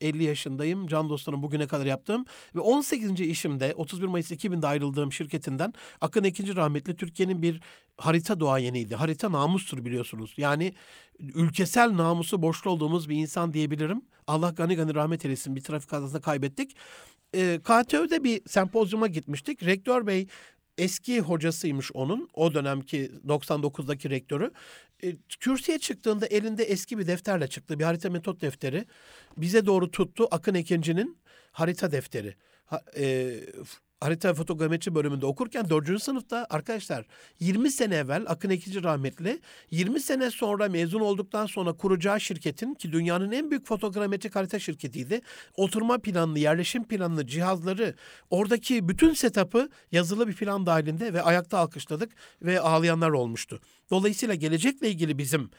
Ee, 50 yaşındayım. Can dostlarım bugüne kadar yaptığım. Ve 18. işimde 31 Mayıs 2000'de ayrıldığım şirketinden Akın Ekinci rahmetli Türkiye'nin bir harita duayeniydi. Harita namustur biliyorsunuz. Yani ülkesel namusu borçlu olduğumuz bir insan diyebilirim. Allah gani gani rahmet eylesin. Bir trafik kazasında kaybettik. Ee, KTÖ'de bir sempozyuma gitmiştik. Rektör Bey eski hocasıymış onun. O dönemki 99'daki rektörü. E, kürsüye çıktığında elinde eski bir defterle çıktı. Bir harita metot defteri. Bize doğru tuttu Akın Ekinci'nin harita defteri. Ha, e, harita fotogrametri bölümünde okurken 4. sınıfta arkadaşlar 20 sene evvel Akın Ekinci rahmetli 20 sene sonra mezun olduktan sonra kuracağı şirketin ki dünyanın en büyük fotogrametrik harita şirketiydi. Oturma planını, yerleşim planını, cihazları, oradaki bütün setup'ı yazılı bir plan dahilinde ve ayakta alkışladık ve ağlayanlar olmuştu. Dolayısıyla gelecekle ilgili bizim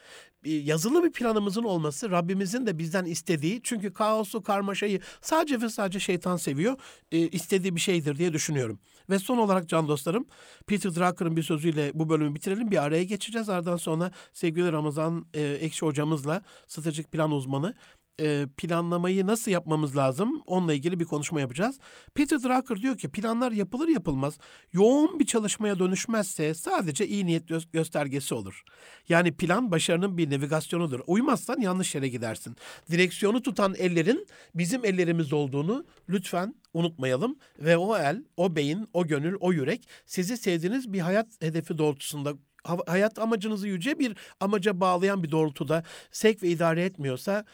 yazılı bir planımızın olması Rabbimizin de bizden istediği çünkü kaosu, karmaşayı sadece ve sadece şeytan seviyor. e, istediği bir şeydir diye düşünüyorum. Ve son olarak can dostlarım Peter Drucker'ın bir sözüyle bu bölümü bitirelim. Bir araya geçeceğiz. Ardından sonra sevgili Ramazan e, Ekşi hocamızla stratejik plan uzmanı e, planlamayı nasıl yapmamız lazım onunla ilgili bir konuşma yapacağız. Peter Drucker diyor ki planlar yapılır yapılmaz yoğun bir çalışmaya dönüşmezse sadece iyi niyet gö- göstergesi olur. Yani plan başarının bir navigasyonudur. Uymazsan yanlış yere gidersin. Direksiyonu tutan ellerin bizim ellerimiz olduğunu lütfen unutmayalım ve o el, o beyin, o gönül, o yürek sizi sevdiğiniz bir hayat hedefi doğrultusunda ha- hayat amacınızı yüce bir amaca bağlayan bir doğrultuda sevk ve idare etmiyorsa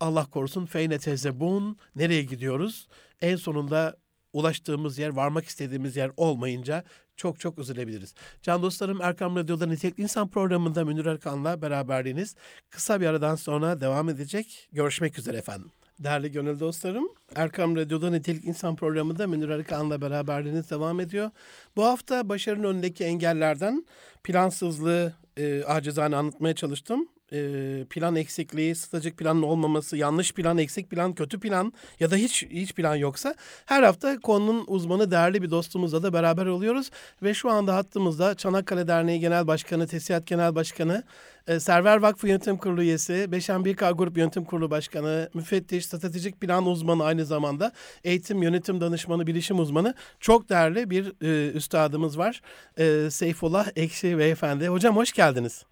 Allah korusun feyne tezebun nereye gidiyoruz? En sonunda ulaştığımız yer, varmak istediğimiz yer olmayınca çok çok üzülebiliriz. Can dostlarım Erkam Radyo'da Nitelikli İnsan programında Münir Erkan'la beraberliğiniz kısa bir aradan sonra devam edecek. Görüşmek üzere efendim. Değerli gönül dostlarım, Erkam Radyo'da Nitelik İnsan programında Münir Erkan'la beraberliğiniz devam ediyor. Bu hafta başarının önündeki engellerden plansızlığı e, acizane anlatmaya çalıştım e, plan eksikliği, stratejik planın olmaması, yanlış plan, eksik plan, kötü plan ya da hiç hiç plan yoksa her hafta konunun uzmanı değerli bir dostumuzla da beraber oluyoruz ve şu anda hattımızda Çanakkale Derneği Genel Başkanı, Tesisat Genel Başkanı, e, Server Vakfı Yönetim Kurulu üyesi, Beşen Birkağ Grup Yönetim Kurulu Başkanı, müfettiş, stratejik plan uzmanı aynı zamanda eğitim yönetim danışmanı, bilişim uzmanı çok değerli bir e, üstadımız var. E, Seyfullah Ekşi Beyefendi. Hocam hoş geldiniz.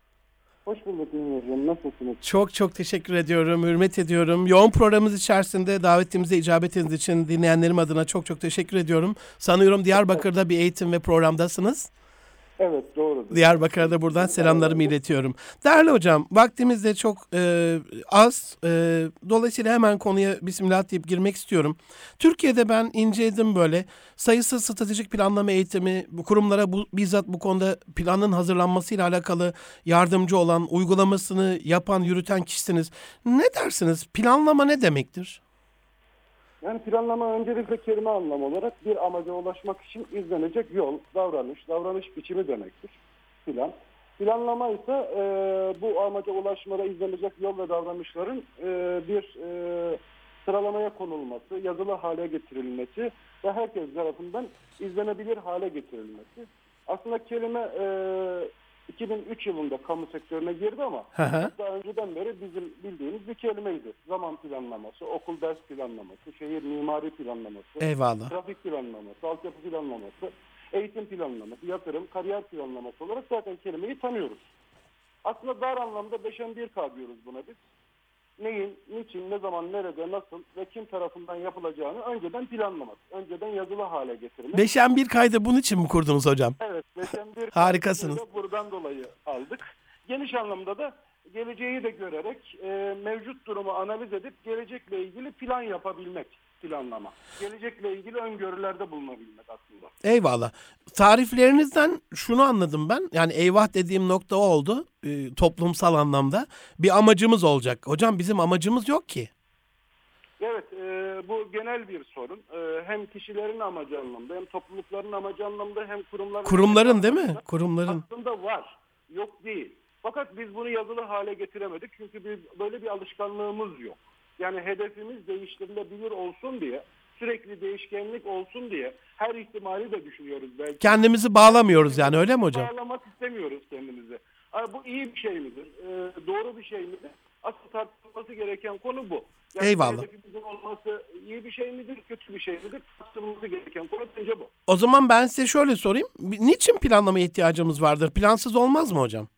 Hoş bulduk Ünlü'cüğüm. Nasılsınız? Çok çok teşekkür ediyorum, hürmet ediyorum. Yoğun programımız içerisinde davetimize icabet ettiğiniz için dinleyenlerim adına çok çok teşekkür ediyorum. Sanıyorum Diyarbakır'da bir eğitim ve programdasınız. Evet doğrudur. Diyarbakır'a da buradan selamlarımı iletiyorum. Değerli hocam, vaktimiz de çok e, az. E, dolayısıyla hemen konuya bismillah deyip girmek istiyorum. Türkiye'de ben inceledim böyle. Sayısız stratejik planlama eğitimi, bu kurumlara bu, bizzat bu konuda planın hazırlanmasıyla alakalı yardımcı olan, uygulamasını yapan, yürüten kişisiniz. Ne dersiniz? Planlama ne demektir? Yani planlama öncelikle kelime anlamı olarak bir amaca ulaşmak için izlenecek yol, davranış, davranış biçimi demektir. Plan. Planlama ise e, bu amaca ulaşmada izlenecek yol ve davranışların e, bir e, sıralamaya konulması, yazılı hale getirilmesi ve herkes tarafından izlenebilir hale getirilmesi. Aslında kelime e, 2003 yılında kamu sektörüne girdi ama daha önceden beri bizim bildiğimiz bir kelimeydi. Zaman planlaması, okul ders planlaması, şehir mimari planlaması, Eyvallah. trafik planlaması, altyapı planlaması, eğitim planlaması, yatırım, kariyer planlaması olarak zaten kelimeyi tanıyoruz. Aslında dar anlamda 5'en 1 K diyoruz buna biz. Neyin, niçin, ne zaman, nerede, nasıl ve kim tarafından yapılacağını önceden planlamak. Önceden yazılı hale getirmek. Beşen bir kaydı bunun için mi kurdunuz hocam? Evet, 5'en 1 Harikasınız. Buradan dolayı aldık. Geniş anlamda da geleceği de görerek e, mevcut durumu analiz edip gelecekle ilgili plan yapabilmek planlama. Gelecekle ilgili öngörülerde bulunabilmek aslında. Eyvallah. Tariflerinizden şunu anladım ben. Yani eyvah dediğim nokta o oldu. e, toplumsal anlamda. Bir amacımız olacak. Hocam bizim amacımız yok ki. Evet, e, bu genel bir sorun. E, hem kişilerin amacı anlamda, hem toplulukların amacı anlamda, hem kurumların Kurumların değil mi? Kurumların. Aslında var, yok değil. Fakat biz bunu yazılı hale getiremedik çünkü bir, böyle bir alışkanlığımız yok. Yani hedefimiz değiştirilebilir olsun diye, sürekli değişkenlik olsun diye her ihtimali de düşünüyoruz belki. Kendimizi bağlamıyoruz yani öyle mi hocam? Bağlamak istemiyoruz kendimizi. Ha, bu iyi bir şey midir? Ee, doğru bir şey midir? Asıl tartışılması gereken konu bu. Eyvallah. hedefimizin olması iyi bir şey midir, kötü bir şey midir? Tartışılması gereken konu bence bu. O zaman ben size şöyle sorayım. Niçin planlamaya ihtiyacımız vardır? Plansız olmaz mı hocam?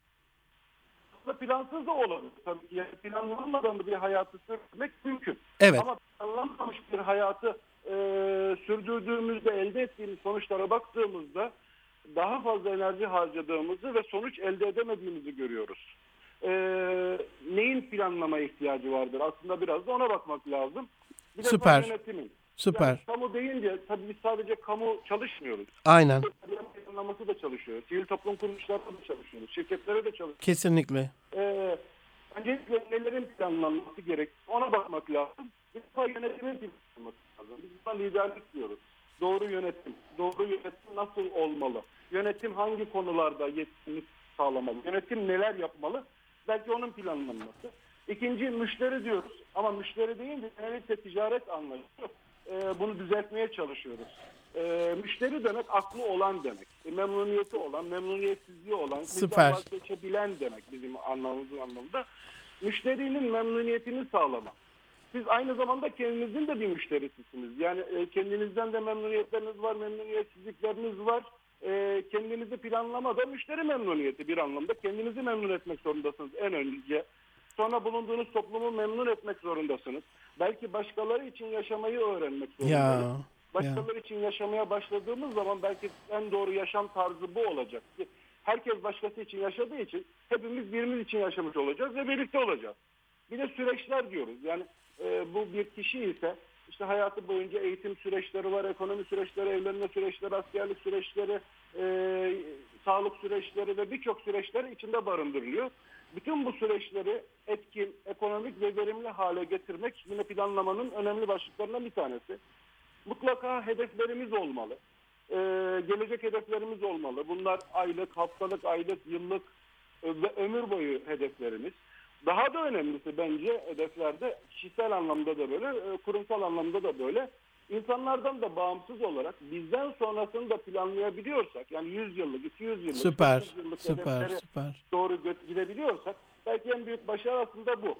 Aslında plansız da olabilir tabii ki. Yani planlanmadan da bir hayatı sürmek mümkün. Evet. Ama planlanmamış bir hayatı e, sürdürdüğümüzde elde ettiğimiz sonuçlara baktığımızda daha fazla enerji harcadığımızı ve sonuç elde edemediğimizi görüyoruz. E, neyin planlamaya ihtiyacı vardır? Aslında biraz da ona bakmak lazım. Bir de Süper. yönetimin. Süper. Yani kamu deyince tabii biz sadece kamu çalışmıyoruz. Aynen. Planlaması da çalışıyoruz. Sivil toplum kuruluşlarında da çalışıyoruz. Şirketlere de çalışıyoruz. Kesinlikle. Ee, öncelikle nelerin planlanması gerek ona bakmak lazım. Bir defa yönetimin planlanması lazım. Biz buna liderlik diyoruz. Doğru yönetim. Doğru yönetim nasıl olmalı? Yönetim hangi konularda yetkinlik sağlamalı? Yönetim neler yapmalı? Belki onun planlanması. İkinci müşteri diyoruz. Ama müşteri deyince genellikle ticaret anlayışı. Ee, bunu düzeltmeye çalışıyoruz. Ee, müşteri demek aklı olan demek. E, memnuniyeti olan, memnuniyetsizliği olan, Süper. vazgeçebilen demek bizim anlamımız anlamında. Müşterinin memnuniyetini sağlamak. Siz aynı zamanda kendinizin de bir müşterisisiniz. Yani e, kendinizden de memnuniyetleriniz var, memnuniyetsizlikleriniz var. E, kendinizi planlamada müşteri memnuniyeti bir anlamda. Kendinizi memnun etmek zorundasınız en önce. Sonra bulunduğunuz toplumu memnun etmek zorundasınız. Belki başkaları için yaşamayı öğrenmek zorundayız. Ya. Başkaları için yaşamaya başladığımız zaman belki en doğru yaşam tarzı bu olacak. Herkes başkası için yaşadığı için hepimiz birimiz için yaşamış olacağız ve birlikte olacağız. Bir de süreçler diyoruz. Yani e, bu bir kişi ise işte hayatı boyunca eğitim süreçleri var, ekonomi süreçleri, evlenme süreçleri, askerlik süreçleri, e, sağlık süreçleri ve birçok süreçler içinde barındırılıyor. Bütün bu süreçleri etkin, ekonomik ve verimli hale getirmek yine planlamanın önemli başlıklarından bir tanesi mutlaka hedeflerimiz olmalı. Ee, gelecek hedeflerimiz olmalı. Bunlar aylık, haftalık, aylık, yıllık e, ve ömür boyu hedeflerimiz. Daha da önemlisi bence hedeflerde kişisel anlamda da böyle, e, kurumsal anlamda da böyle. İnsanlardan da bağımsız olarak bizden sonrasını da planlayabiliyorsak, yani 100 yıllık, 200 yıllık, Süper. 300 yıllık Süper. Süper. doğru gidebiliyorsak belki en büyük başarı aslında bu.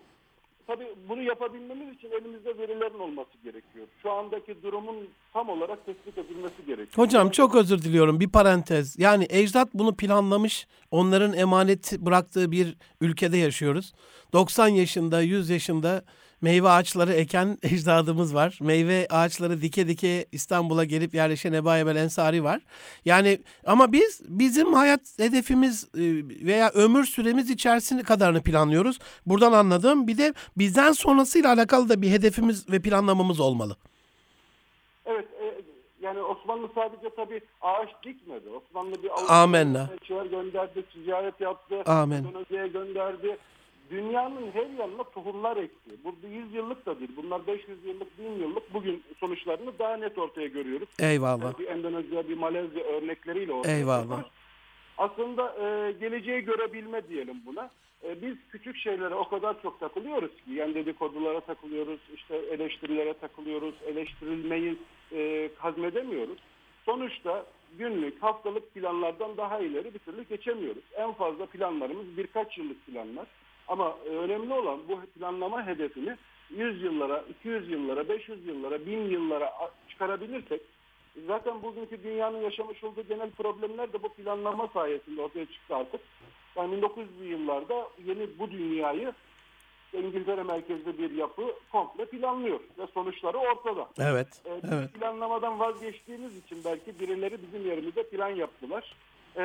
Tabii bunu yapabilmemiz için elimizde verilerin olması gerekiyor. Şu andaki durumun tam olarak tespit edilmesi gerekiyor. Hocam çok özür diliyorum. Bir parantez. Yani ecdat bunu planlamış. Onların emanet bıraktığı bir ülkede yaşıyoruz. 90 yaşında, 100 yaşında meyve ağaçları eken ecdadımız var. Meyve ağaçları dike dike İstanbul'a gelip yerleşen Ebu Ebel Ensari var. Yani ama biz bizim hayat hedefimiz e, veya ömür süremiz içerisinde kadarını planlıyoruz. Buradan anladığım bir de bizden sonrasıyla alakalı da bir hedefimiz ve planlamamız olmalı. Evet, e, yani Osmanlı sadece tabii ağaç dikmedi. Osmanlı bir elçiler gönderdi, ticaret yaptı, Amen. Endonezya'ya gönderdi. Dünyanın her yanına tohumlar ekti. Bu 100 yıllık da değil. Bunlar 500 yıllık, 1000 yıllık bugün sonuçlarını daha net ortaya görüyoruz. Eyvallah. Bir Endonezya, bir Malezya örnekleriyle ortaya Eyvallah. Aslında e, geleceği görebilme diyelim buna. E, biz küçük şeylere o kadar çok takılıyoruz ki. Yani dedikodulara takılıyoruz, işte eleştirilere takılıyoruz, eleştirilmeyi e, hazmedemiyoruz. Sonuçta günlük, haftalık planlardan daha ileri bir türlü geçemiyoruz. En fazla planlarımız birkaç yıllık planlar. Ama önemli olan bu planlama hedefini 100 yıllara, 200 yıllara, 500 yıllara, 1000 yıllara çıkarabilirsek zaten bugünkü dünyanın yaşamış olduğu genel problemler de bu planlama sayesinde ortaya çıktı artık. Yani 1900'lü yıllarda yeni bu dünyayı İngiltere merkezli bir yapı komple planlıyor ve sonuçları ortada. Evet. Ee, Evet. planlamadan vazgeçtiğimiz için belki birileri bizim yerimize plan yaptılar. e,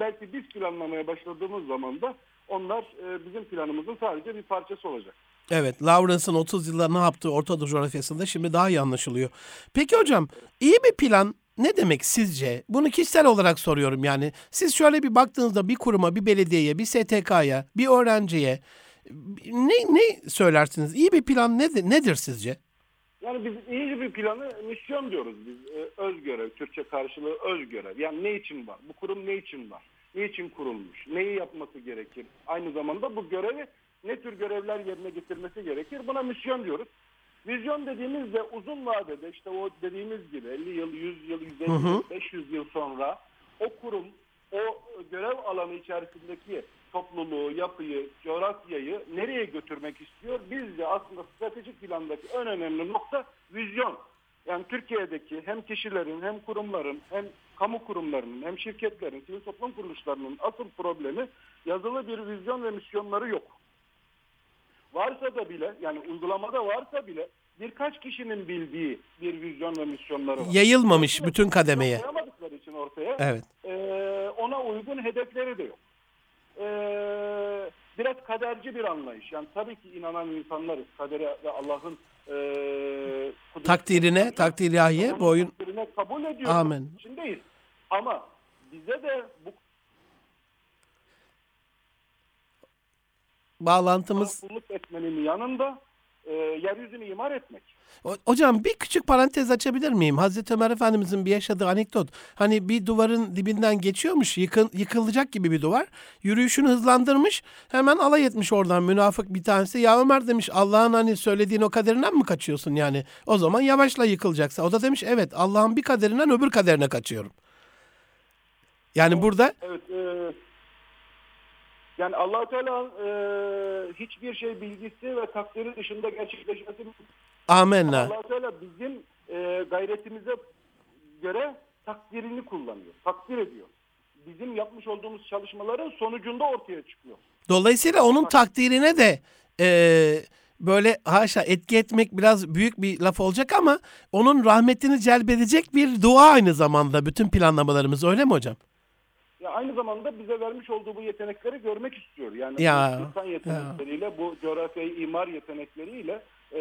belki biz planlamaya başladığımız zaman da onlar e, bizim planımızın sadece bir parçası olacak. Evet, Lawrence'ın 30 yılda ne yaptığı Orta Doğu coğrafyasında şimdi daha iyi anlaşılıyor. Peki hocam, iyi bir plan ne demek sizce? Bunu kişisel olarak soruyorum yani. Siz şöyle bir baktığınızda bir kuruma, bir belediyeye, bir STK'ya, bir öğrenciye ne ne söylersiniz? İyi bir plan nedir, nedir sizce? Yani biz iyi bir planı misyon diyoruz biz. Ee, öz görev, Türkçe karşılığı öz görev. Yani ne için var? Bu kurum ne için var? Ne için kurulmuş? Neyi yapması gerekir? Aynı zamanda bu görevi ne tür görevler yerine getirmesi gerekir? Buna misyon diyoruz. Vizyon dediğimizde uzun vadede işte o dediğimiz gibi 50 yıl, 100 yıl, 150 yıl, 500 yıl sonra o kurum o görev alanı içerisindeki topluluğu, yapıyı, coğrafyayı nereye götürmek istiyor? Biz de aslında stratejik plandaki en önemli nokta vizyon. Yani Türkiye'deki hem kişilerin hem kurumların hem kamu kurumlarının hem şirketlerin, sivil toplum kuruluşlarının asıl problemi yazılı bir vizyon ve misyonları yok. Varsa da bile yani uygulamada varsa bile birkaç kişinin bildiği bir vizyon ve misyonları var. Yayılmamış bütün kademeye. Koyamadıkları için ortaya Evet. ee, ona uygun hedefleri de yok. Ee, biraz kaderci bir anlayış. Yani tabii ki inanan insanlarız. Kadere ve Allah'ın kudretine- Takdirine, takdir ilahiye Onun boyun takdirine kabul ediyoruz. Amin. İçindeyiz. Ama bize de bu bağlantımız kulluk etmenin yanında ee, yeryüzünü imar etmek. Hocam bir küçük parantez açabilir miyim? Hazreti Ömer Efendimizin bir yaşadığı anekdot. Hani bir duvarın dibinden geçiyormuş, yıkın, yıkılacak gibi bir duvar. Yürüyüşünü hızlandırmış. Hemen alay etmiş oradan münafık bir tanesi. Ya Ömer demiş Allah'ın hani söylediğin o kaderinden mi kaçıyorsun yani? O zaman yavaşla yıkılacaksa. O da demiş evet Allah'ın bir kaderinden öbür kaderine kaçıyorum. Yani burada Evet. ee, yani allah Teala ee, hiçbir şey bilgisi ve takdiri dışında gerçekleşmesi amenna. allah Teala bizim ee, gayretimize göre takdirini kullanıyor. Takdir ediyor. Bizim yapmış olduğumuz çalışmaların sonucunda ortaya çıkıyor. Dolayısıyla onun takdirine de eee, böyle haşa etki etmek biraz büyük bir laf olacak ama onun rahmetini celbedecek bir dua aynı zamanda bütün planlamalarımız öyle mi hocam? Ya aynı zamanda bize vermiş olduğu bu yetenekleri görmek istiyor. Yani Ya, insan yetenekleriyle, bu coğrafyayı imar yetenekleriyle e,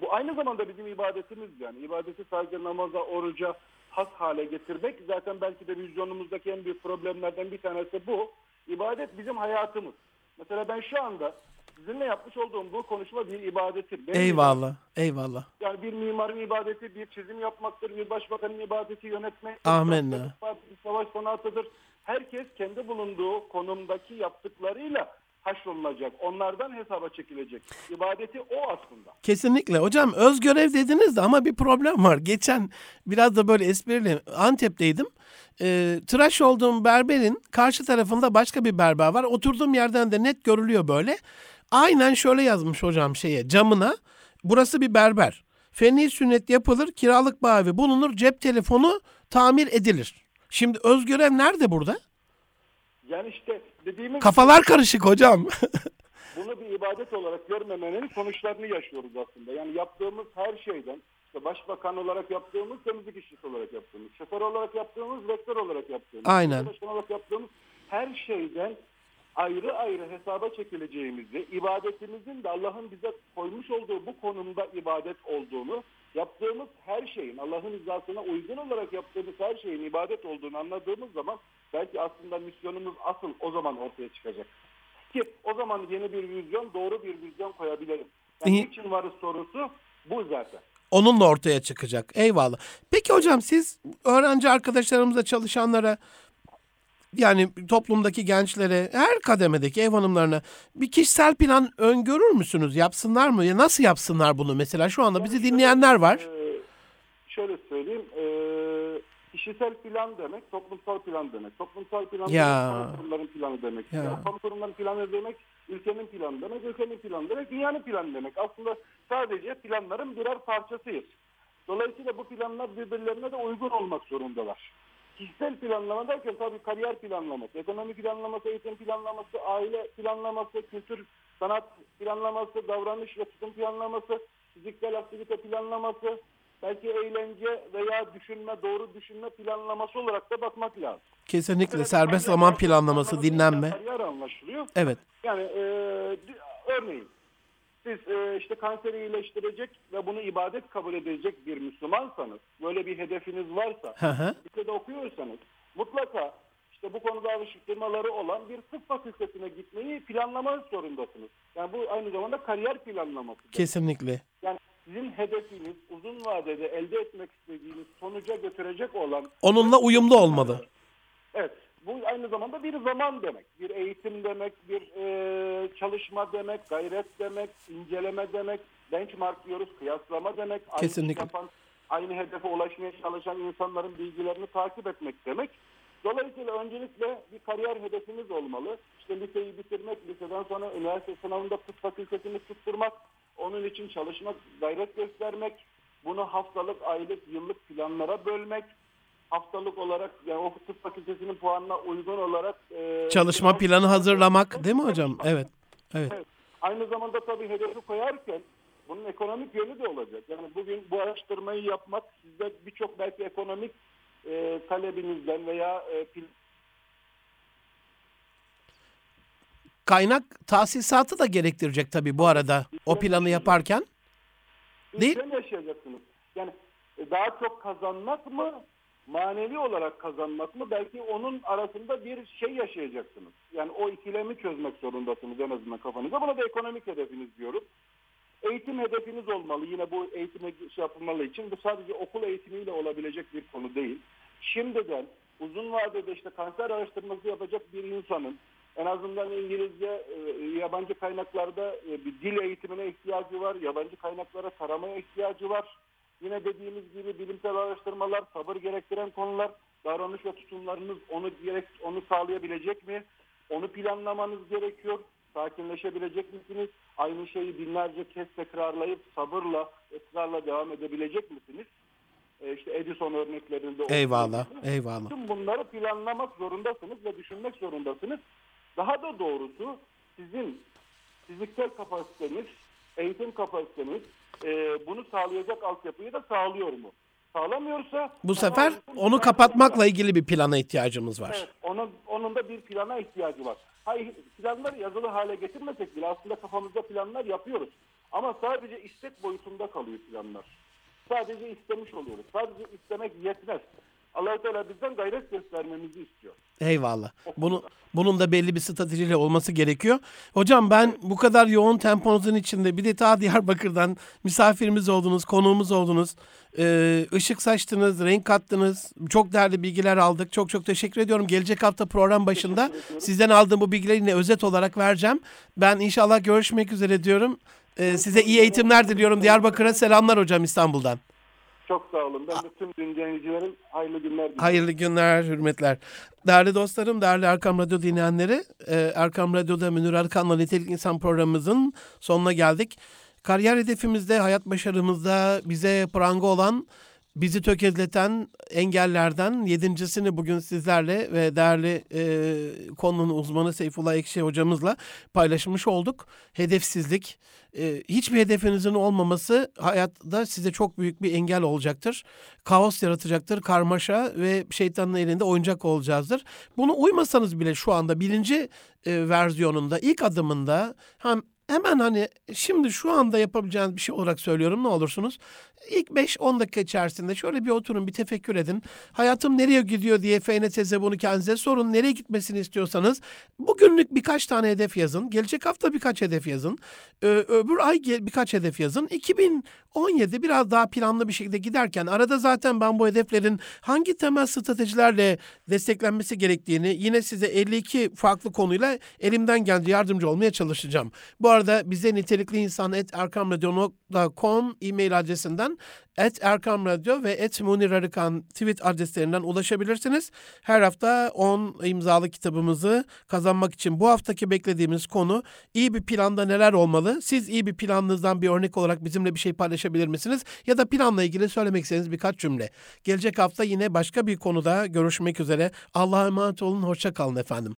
bu aynı zamanda bizim ibadetimiz yani. ibadeti sadece namaza, oruca has hale getirmek zaten belki de vizyonumuzdaki en büyük problemlerden bir tanesi bu. İbadet bizim hayatımız. Mesela ben şu anda sizinle yapmış olduğum bu konuşma bir ibadetir. Benim Eyvallah, eyvallah. yani bir mimarın ibadeti bir çizim yapmaktır, bir başbakanın ibadeti yönetmek, Amenna. bir savaş sanatıdır. Herkes kendi bulunduğu konumdaki yaptıklarıyla haşrolunacak. Onlardan hesaba çekilecek. İbadeti o aslında. Kesinlikle. Hocam öz görev dediniz de ama bir problem var. Geçen biraz da böyle esprili Antep'teydim. Ee, tıraş olduğum berberin karşı tarafında başka bir berber var. Oturduğum yerden de net görülüyor böyle. Aynen şöyle yazmış hocam şeye camına. Burası bir berber. Fenli sünnet yapılır, kiralık bavi bulunur, cep telefonu tamir edilir. Şimdi öz görev nerede burada? Yani işte dediğimiz Kafalar karışık hocam. bunu bir ibadet olarak görmemenin sonuçlarını yaşıyoruz aslında. Yani yaptığımız her şeyden işte başbakan olarak yaptığımız, temizlik işçisi olarak yaptığımız, şoför olarak yaptığımız, rektör olarak yaptığımız, Aynen. başkan olarak yaptığımız her şeyden ayrı ayrı hesaba çekileceğimizi, ibadetimizin de Allah'ın bize koymuş olduğu bu konumda ibadet olduğunu, yaptığımız her şeyin Allah'ın rızasına uygun olarak yaptığımız her şeyin ibadet olduğunu anladığımız zaman belki aslında misyonumuz asıl o zaman ortaya çıkacak. Ki o zaman yeni bir vizyon, doğru bir vizyon koyabilirim. Yani İyi. niçin varız sorusu bu zaten. Onunla ortaya çıkacak. Eyvallah. Peki hocam siz öğrenci arkadaşlarımıza çalışanlara yani toplumdaki gençlere her kademedeki ev hanımlarına bir kişisel plan öngörür müsünüz? Yapsınlar mı? Ya Nasıl yapsınlar bunu mesela? Şu anda bizi dinleyenler var. Ee, şöyle söyleyeyim. E, kişisel plan demek, toplumsal plan demek. Toplumsal plan Ya. demek, kamu kurumların planı demek. Ya. Yani kamu kurumların planı demek, ülkenin planı demek, ülkenin planı demek, dünyanın planı demek. Aslında sadece planların birer parçasıyız. Dolayısıyla bu planlar birbirlerine de uygun olmak zorundalar. Kişisel planlama derken tabii kariyer planlaması, ekonomi planlaması, eğitim planlaması, aile planlaması, kültür, sanat planlaması, davranış ve tutum planlaması, fiziksel aktivite planlaması, belki eğlence veya düşünme, doğru düşünme planlaması olarak da bakmak lazım. Kesinlikle Evet, serbest zaman planlaması, dinlenme. Kariyer anlaşılıyor. Evet. Yani e, örneğin siz e, işte kanseri iyileştirecek ve bunu ibadet kabul edecek bir Müslümansanız, böyle bir hedefiniz varsa, lisede okuyorsanız mutlaka işte bu konuda alıştırmaları olan bir tıp fakültesine gitmeyi planlamak zorundasınız. Yani bu aynı zamanda kariyer planlaması. Kesinlikle. Yani sizin hedefiniz uzun vadede elde etmek istediğiniz sonuca götürecek olan Onunla uyumlu olmalı. Evet. Bu aynı zamanda bir zaman demek. Bir eğitim demek, bir e, çalışma demek, gayret demek, inceleme demek, benchmark diyoruz, kıyaslama demek. Aynı Kesinlikle. yapan, aynı hedefe ulaşmaya çalışan insanların bilgilerini takip etmek demek. Dolayısıyla öncelikle bir kariyer hedefiniz olmalı. İşte liseyi bitirmek, liseden sonra üniversite sınavında tıp fakültesini tutturmak, onun için çalışmak, gayret göstermek, bunu haftalık, aylık, yıllık planlara bölmek, haftalık olarak yani o tıp fakültesinin puanına uygun olarak e, Çalışma planı hazırlamak değil mi hocam? Evet. Evet. Evet. Aynı zamanda tabii hedefi koyarken bunun ekonomik yönü de olacak. Yani bugün bu araştırmayı yapmak sizde birçok belki ekonomik e, talebinizden veya e, pil- Kaynak tahsisatı da gerektirecek tabii bu arada o planı yaparken. Değil. Yaşayacaksınız. Yani e, daha çok kazanmak mı, manevi olarak kazanmak mı? Belki onun arasında bir şey yaşayacaksınız. Yani o ikilemi çözmek zorundasınız en azından kafanızda. Buna da ekonomik hedefiniz diyoruz. Eğitim hedefiniz olmalı. Yine bu eğitime şey yapılmalı için bu sadece okul eğitimiyle olabilecek bir konu değil. Şimdiden uzun vadede işte kanser araştırması yapacak bir insanın en azından İngilizce, e, yabancı kaynaklarda e, bir dil eğitimine ihtiyacı var. Yabancı kaynaklara taramaya ihtiyacı var. Yine dediğimiz gibi bilimsel araştırmalar, sabır gerektiren konular, davranış ve tutumlarınız onu gerek onu sağlayabilecek mi? Onu planlamanız gerekiyor. Sakinleşebilecek misiniz? Aynı şeyi binlerce kez tekrarlayıp sabırla, ısrarla devam edebilecek misiniz? E işte Edison örneklerinde Eyvallah. gibi. Eyvallah. Bütün bunları planlamak zorundasınız ve düşünmek zorundasınız. Daha da doğrusu sizin fiziksel kapasiteniz, eğitim kapasiteniz e, bunu sağlayacak altyapıyı da sağlıyor mu? Sağlamıyorsa Bu sefer onu kapatmakla ilgili bir plana ihtiyacımız var. Evet, onun, onun da bir plana ihtiyacı var. Hayır, planları yazılı hale getirmesek bile aslında kafamızda planlar yapıyoruz. Ama sadece istek boyutunda kalıyor planlar. Sadece istemiş oluyoruz. Sadece istemek yetmez. Allah Teala bizden gayret göstermemizi istiyor. Eyvallah. Bunu bunun da belli bir stratejiyle olması gerekiyor. Hocam ben bu kadar yoğun temponuzun içinde bir de ta Diyarbakır'dan misafirimiz oldunuz, konuğumuz oldunuz. Ee, ışık saçtınız, renk kattınız. Çok değerli bilgiler aldık. Çok çok teşekkür ediyorum. Gelecek hafta program başında sizden aldığım bu bilgileri yine özet olarak vereceğim. Ben inşallah görüşmek üzere diyorum. Ee, size iyi eğitimler diliyorum. Diyarbakır'a selamlar hocam İstanbul'dan. Çok sağ olun. Ben de tüm dinleyicilerin hayırlı günler diliyorum. Hayırlı günler, hürmetler. Değerli dostlarım, değerli Erkam Radyo dinleyenleri, e, Erkam Radyo'da Münir Erkan'la Nitelik İnsan programımızın sonuna geldik. Kariyer hedefimizde, hayat başarımızda bize pranga olan, bizi tökezleten engellerden yedincisini bugün sizlerle ve değerli e, konunun uzmanı Seyfullah Ekşi hocamızla paylaşmış olduk. Hedefsizlik, e, hiçbir hedefinizin olmaması hayatta size çok büyük bir engel olacaktır. Kaos yaratacaktır, karmaşa ve şeytanın elinde oyuncak olacağızdır. Bunu uymasanız bile şu anda birinci e, versiyonunda, ilk adımında hem hemen hani şimdi şu anda yapabileceğiniz bir şey olarak söylüyorum ne olursunuz. İlk 5-10 dakika içerisinde şöyle bir oturun bir tefekkür edin. Hayatım nereye gidiyor diye teze bunu kendinize sorun. Nereye gitmesini istiyorsanız bugünlük birkaç tane hedef yazın. Gelecek hafta birkaç hedef yazın. Ee, öbür ay birkaç hedef yazın. 2017 biraz daha planlı bir şekilde giderken arada zaten ben bu hedeflerin hangi temel stratejilerle desteklenmesi gerektiğini yine size 52 farklı konuyla elimden geldiği yardımcı olmaya çalışacağım. Bu arada bize nitelikli insan erkamradyo.com e-mail adresinden et Erkam Radyo ve et Munir Arıkan tweet adreslerinden ulaşabilirsiniz. Her hafta 10 imzalı kitabımızı kazanmak için bu haftaki beklediğimiz konu iyi bir planda neler olmalı? Siz iyi bir planınızdan bir örnek olarak bizimle bir şey paylaşabilir misiniz? Ya da planla ilgili söylemek istediğiniz birkaç cümle. Gelecek hafta yine başka bir konuda görüşmek üzere. Allah'a emanet olun, hoşça kalın efendim.